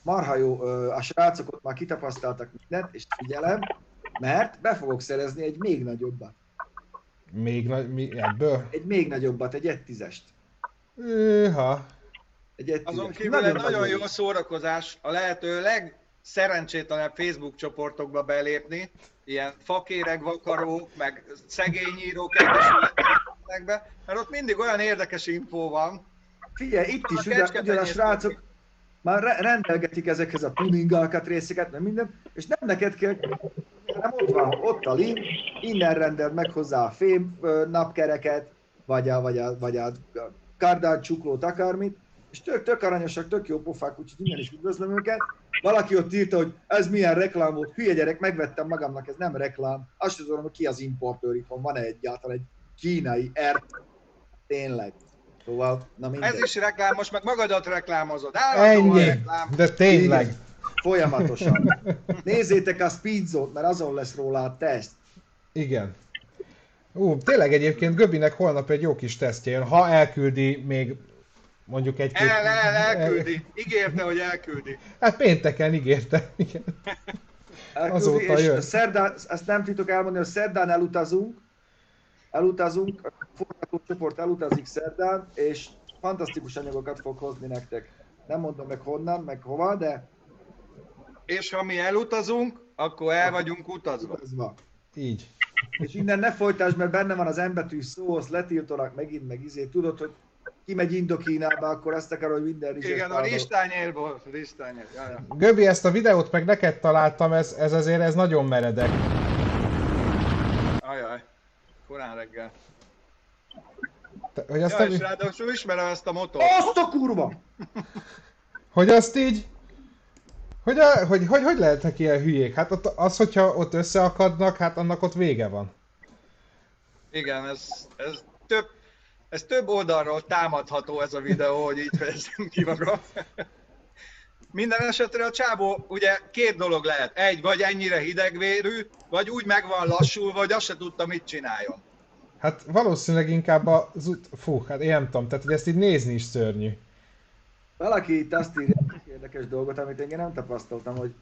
Marha jó, a srácok ott már kitapasztaltak mindent, és figyelem, mert be fogok szerezni egy még nagyobbat. Még nagy, mi, ebből? Egy még nagyobbat, egy 1.10-est. Őha. Egy 1 Azon kívül nagyon, egy nagyon jó szórakozás, a lehető legszerencsétlenebb Facebook csoportokba belépni, ilyen fakéreg, vakarók, meg szegényírók egyesületekbe, mert ott mindig olyan érdekes infó van. Figyelj, itt is ugyan, ugyan a srácok már rendelgetik ezekhez a tuning alkatrészeket, meg minden, és nem neked kell hanem ott van, ott a link, innen rendeld meg hozzá a fém napkereket, vagy a, vagy a, vagy a kardán csuklót, akármit, és tök, tök aranyosak, tök jó pofák, úgyhogy innen is üdvözlöm őket. Valaki ott írta, hogy ez milyen reklám volt, hülye gyerek, megvettem magamnak, ez nem reklám. Azt tudom, hogy ki az importőr itthon, van-e egyáltalán egy kínai ert, tényleg. Szóval, na mindegy. Ez is reklám, most meg magadat reklámozod. Ennyi, reklám. de tényleg. Igen. Folyamatosan. Nézzétek a Speedzone-t, mert azon lesz róla a teszt. Igen. Ú, tényleg egyébként Göbinek holnap egy jó kis tesztje jön, ha elküldi még mondjuk egy-két... El, el, elküldi. Ígérte, hogy elküldi. Hát pénteken ígérte. Igen. Elküldi, Azóta és jön. Szerdán, ezt nem tudok elmondani, hogy szerdán elutazunk, elutazunk, a forgatócsoport elutazik szerdán, és fantasztikus anyagokat fog hozni nektek. Nem mondom meg honnan, meg hova, de és ha mi elutazunk, akkor el vagyunk utazva. utazva. Így. És innen ne folytásd, mert benne van az embetű szó, azt letiltanak megint, meg izé. Tudod, hogy ki megy Indokínába, akkor azt akar, hogy minden is. Igen, a listányérból, listányér. Göbi, ezt a videót meg neked találtam, ez, ez azért ez nagyon meredek. Korán reggel. Te, hogy azt ja, nem... és ráadásul ismerem ezt a motort. Azt a kurva! (laughs) hogy azt így hogy, a, hogy, hogy, hogy lehetnek ilyen hülyék? Hát ott, az, hogyha ott összeakadnak, hát annak ott vége van. Igen, ez, ez több, ez több oldalról támadható ez a videó, hogy így fejezem ki magam. (laughs) Minden esetre a csábó ugye két dolog lehet. Egy, vagy ennyire hidegvérű, vagy úgy meg van lassulva, vagy azt se tudta, mit csináljon. Hát valószínűleg inkább az út... Fú, hát én nem tudom, tehát hogy ezt így nézni is szörnyű. Valaki itt azt írja, érdekes dolgot, amit én nem tapasztaltam, hogy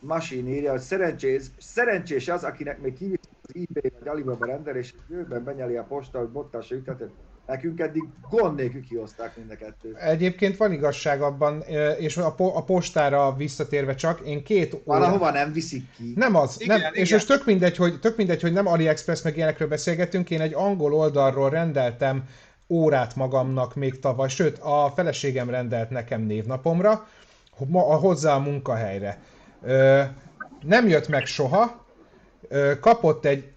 Machine írja, hogy szerencsés, szerencsés az, akinek még kiviszi az eBay vagy Alibaba rendelés, és jövőben benyeli a posta, hogy bottásra ütetet. Nekünk eddig gond nélkül kihozták mind a kettőt. Egyébként van igazság abban, és a, po- a postára visszatérve csak, én két óra... Valahova nem viszik ki. Nem az, igen, nem, igen. és most tök mindegy, hogy, tök mindegy, hogy nem AliExpress meg ilyenekről beszélgetünk, én egy angol oldalról rendeltem órát magamnak még tavaly, sőt, a feleségem rendelt nekem névnapomra, a hozzá a munkahelyre. Nem jött meg soha, kapott egy,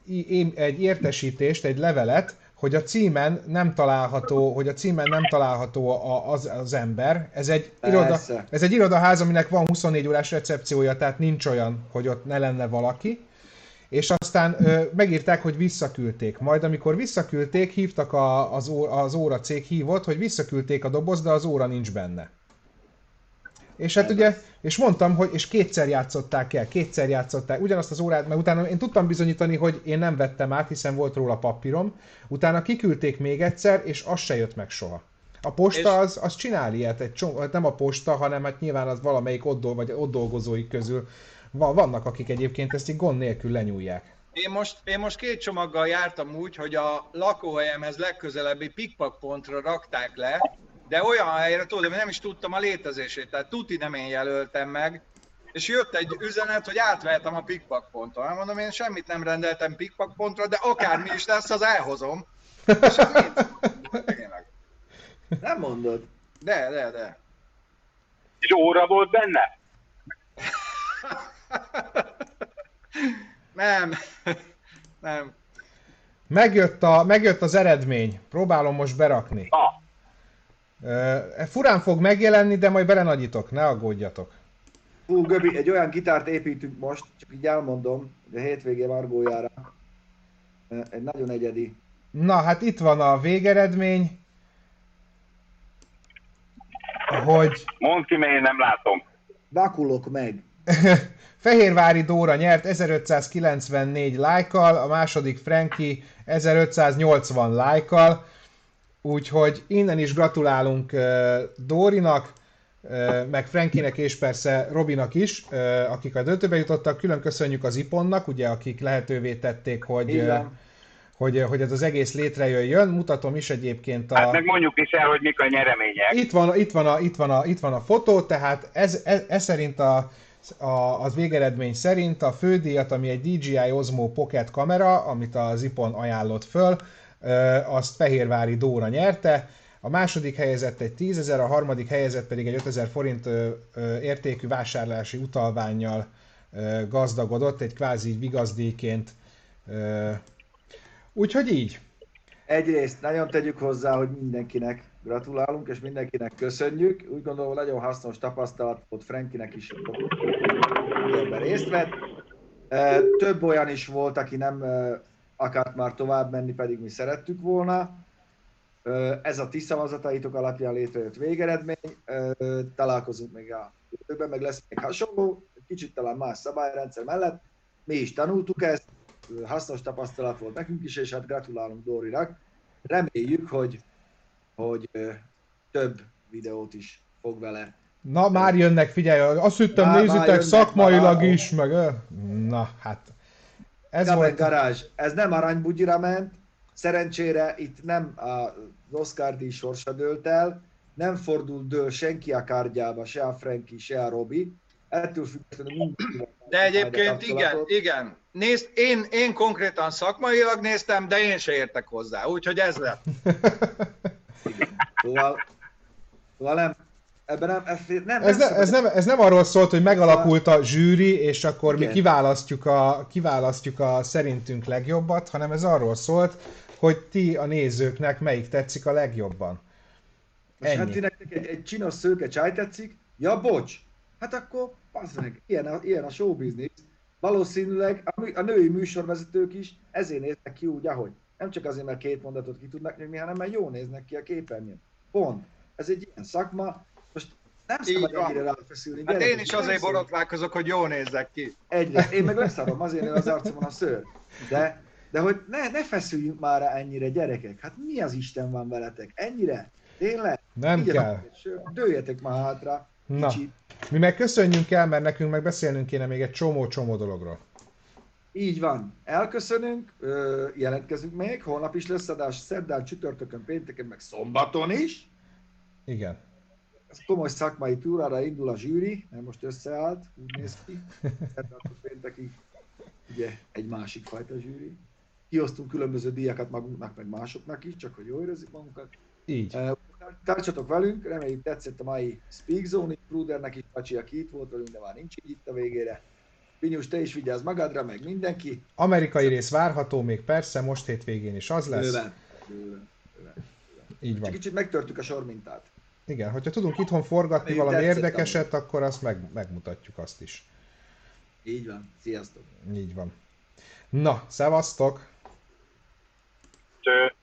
egy értesítést, egy levelet, hogy a címen nem található, hogy a címen nem található az, az ember. Ez egy, iroda, ez egy irodaház, aminek van 24 órás recepciója, tehát nincs olyan, hogy ott ne lenne valaki. És aztán ö, megírták, hogy visszaküldték. Majd amikor visszaküldték, hívtak a, az, ó, az óra cég hívott, hogy visszaküldték a doboz, de az óra nincs benne. És hát ugye, és mondtam, hogy és kétszer játszották el, kétszer játszották, ugyanazt az órát, mert utána én tudtam bizonyítani, hogy én nem vettem át, hiszen volt róla papírom, utána kiküldték még egyszer, és az se jött meg soha. A posta az, az csinál ilyet, egy csomó, hát nem a posta, hanem hát nyilván az valamelyik ott, vagy ott dolgozóik közül. Vannak, akik egyébként ezt így gond nélkül lenyúlják. Én most, én most két csomaggal jártam úgy, hogy a lakóhelyemhez legközelebbi pikpak pontra rakták le, de olyan helyre, tudod, hogy nem is tudtam a létezését, tehát tuti nem én jelöltem meg, és jött egy üzenet, hogy átvehetem a pikpak ponton. Hát mondom, én semmit nem rendeltem pikpak pontra, de akármi is lesz, az elhozom. És Nem mondod. De, de, de. És óra volt benne? nem. nem. Megjött, a, megjött az eredmény. Próbálom most berakni. Ah. Furán fog megjelenni, de majd belenagyítok, ne aggódjatok. Hú, Göbi, egy olyan gitárt építünk most, csak így elmondom, hogy a hétvégé Margójára. Egy nagyon egyedi. Na, hát itt van a végeredmény. Hogy... Mondd ki, mert én nem látom. Vakulok meg. (laughs) Fehérvári Dóra nyert 1594 lájkal, a második Franki 1580 lájkal. Úgyhogy innen is gratulálunk Dórinak, meg Frankinek és persze Robinak is, akik a döntőbe jutottak. Külön köszönjük az Iponnak, ugye, akik lehetővé tették, hogy, hogy, hogy ez az egész létrejöjjön. Mutatom is egyébként a... Hát meg mondjuk is el, hogy mik a nyeremények. Itt van, itt van, a, itt van, a, itt van a fotó, tehát ez, ez, ez szerint a, a, az végeredmény szerint a fődíjat, ami egy DJI Osmo Pocket kamera, amit az Ipon ajánlott föl, azt Fehérvári Dóra nyerte, a második helyezett egy 10 ezer, a harmadik helyezett pedig egy 5000 forint értékű vásárlási utalványjal gazdagodott, egy kvázi vigazdíjként. Úgyhogy így. Egyrészt nagyon tegyük hozzá, hogy mindenkinek gratulálunk, és mindenkinek köszönjük. Úgy gondolom, nagyon hasznos tapasztalat volt Frankinek is, ebben részt vett. Több olyan is volt, aki nem akart már tovább menni, pedig mi szerettük volna. Ez a ti szavazataitok alapján létrejött végeredmény. Találkozunk még a jövőben, meg lesz még hasonló, kicsit talán más szabályrendszer mellett. Mi is tanultuk ezt, hasznos tapasztalat volt nekünk is, és hát gratulálunk Dórinak. Reméljük, hogy, hogy több videót is fog vele Na, már jönnek, figyelj, azt hittem, nézitek szakmailag már, is, meg... Na, hát ez volt... Garázs. Ez nem aranybugyira ment, szerencsére itt nem az Oscar díj sorsa dőlt el, nem fordult dől senki a kárgyába, se a Franki, se a Robi. Ettől függetlenül mindenki De egyébként igen, igen. Nézd, én, én konkrétan szakmailag néztem, de én se értek hozzá, úgyhogy ez lett. Szóval, szóval nem, Ebben nem, nem, ez, nem, ez, nem, ez nem arról szólt, hogy megalakult a zsűri, és akkor Igen. mi kiválasztjuk a, kiválasztjuk a szerintünk legjobbat, hanem ez arról szólt, hogy ti a nézőknek melyik tetszik a legjobban. Most hát ti nektek egy, egy csinos szőke csáj tetszik? Ja, bocs! Hát akkor, meg, ilyen a, ilyen a showbiznisz. Valószínűleg a, a női műsorvezetők is ezért néznek ki úgy, ahogy. Nem csak azért, mert két mondatot ki tudnak nyomni, hanem mert jó néznek ki a képernyőn. Pont. Ez egy ilyen szakma, nem szabad ennyire ráfeszülni. Hát én is azért borotválkozok, hogy jól nézzek ki. Egyre. Én meg leszarom, azért nő az arcomon a szőr. De, de hogy ne, ne feszüljünk már rá ennyire, gyerekek. Hát mi az Isten van veletek? Ennyire? Tényleg? Nem Így kell. Dőjetek már hátra. Na, mi meg köszönjünk el, mert nekünk meg beszélnünk kéne még egy csomó-csomó dologról. Így van. Elköszönünk, jelentkezünk még, holnap is lesz adás, szerdán, csütörtökön, pénteken, meg szombaton is. Igen komoly szakmai túrára indul a zsűri, mert most összeállt, úgy néz ki. Akkor péntekig ugye egy másik fajta zsűri. Kiosztunk különböző díjakat magunknak, meg másoknak is, csak hogy jól érezzük magunkat. Így. Tartsatok velünk, reméljük tetszett a mai Speak Zone, Prudernek is Pacsi, aki itt volt velünk, de már nincs így itt a végére. Pinyus, te is vigyázz magadra, meg mindenki. Amerikai rész várható még persze, most hétvégén is az lesz. Bőven. Bőven. Bőven. Így van. Csak kicsit megtörtük a sormintát. Igen, hogyha tudunk itthon forgatni Én valami érdekeset, amúgy. akkor azt meg, megmutatjuk azt is. Így van. Sziasztok. Így van. Na, szevasztok! Cső.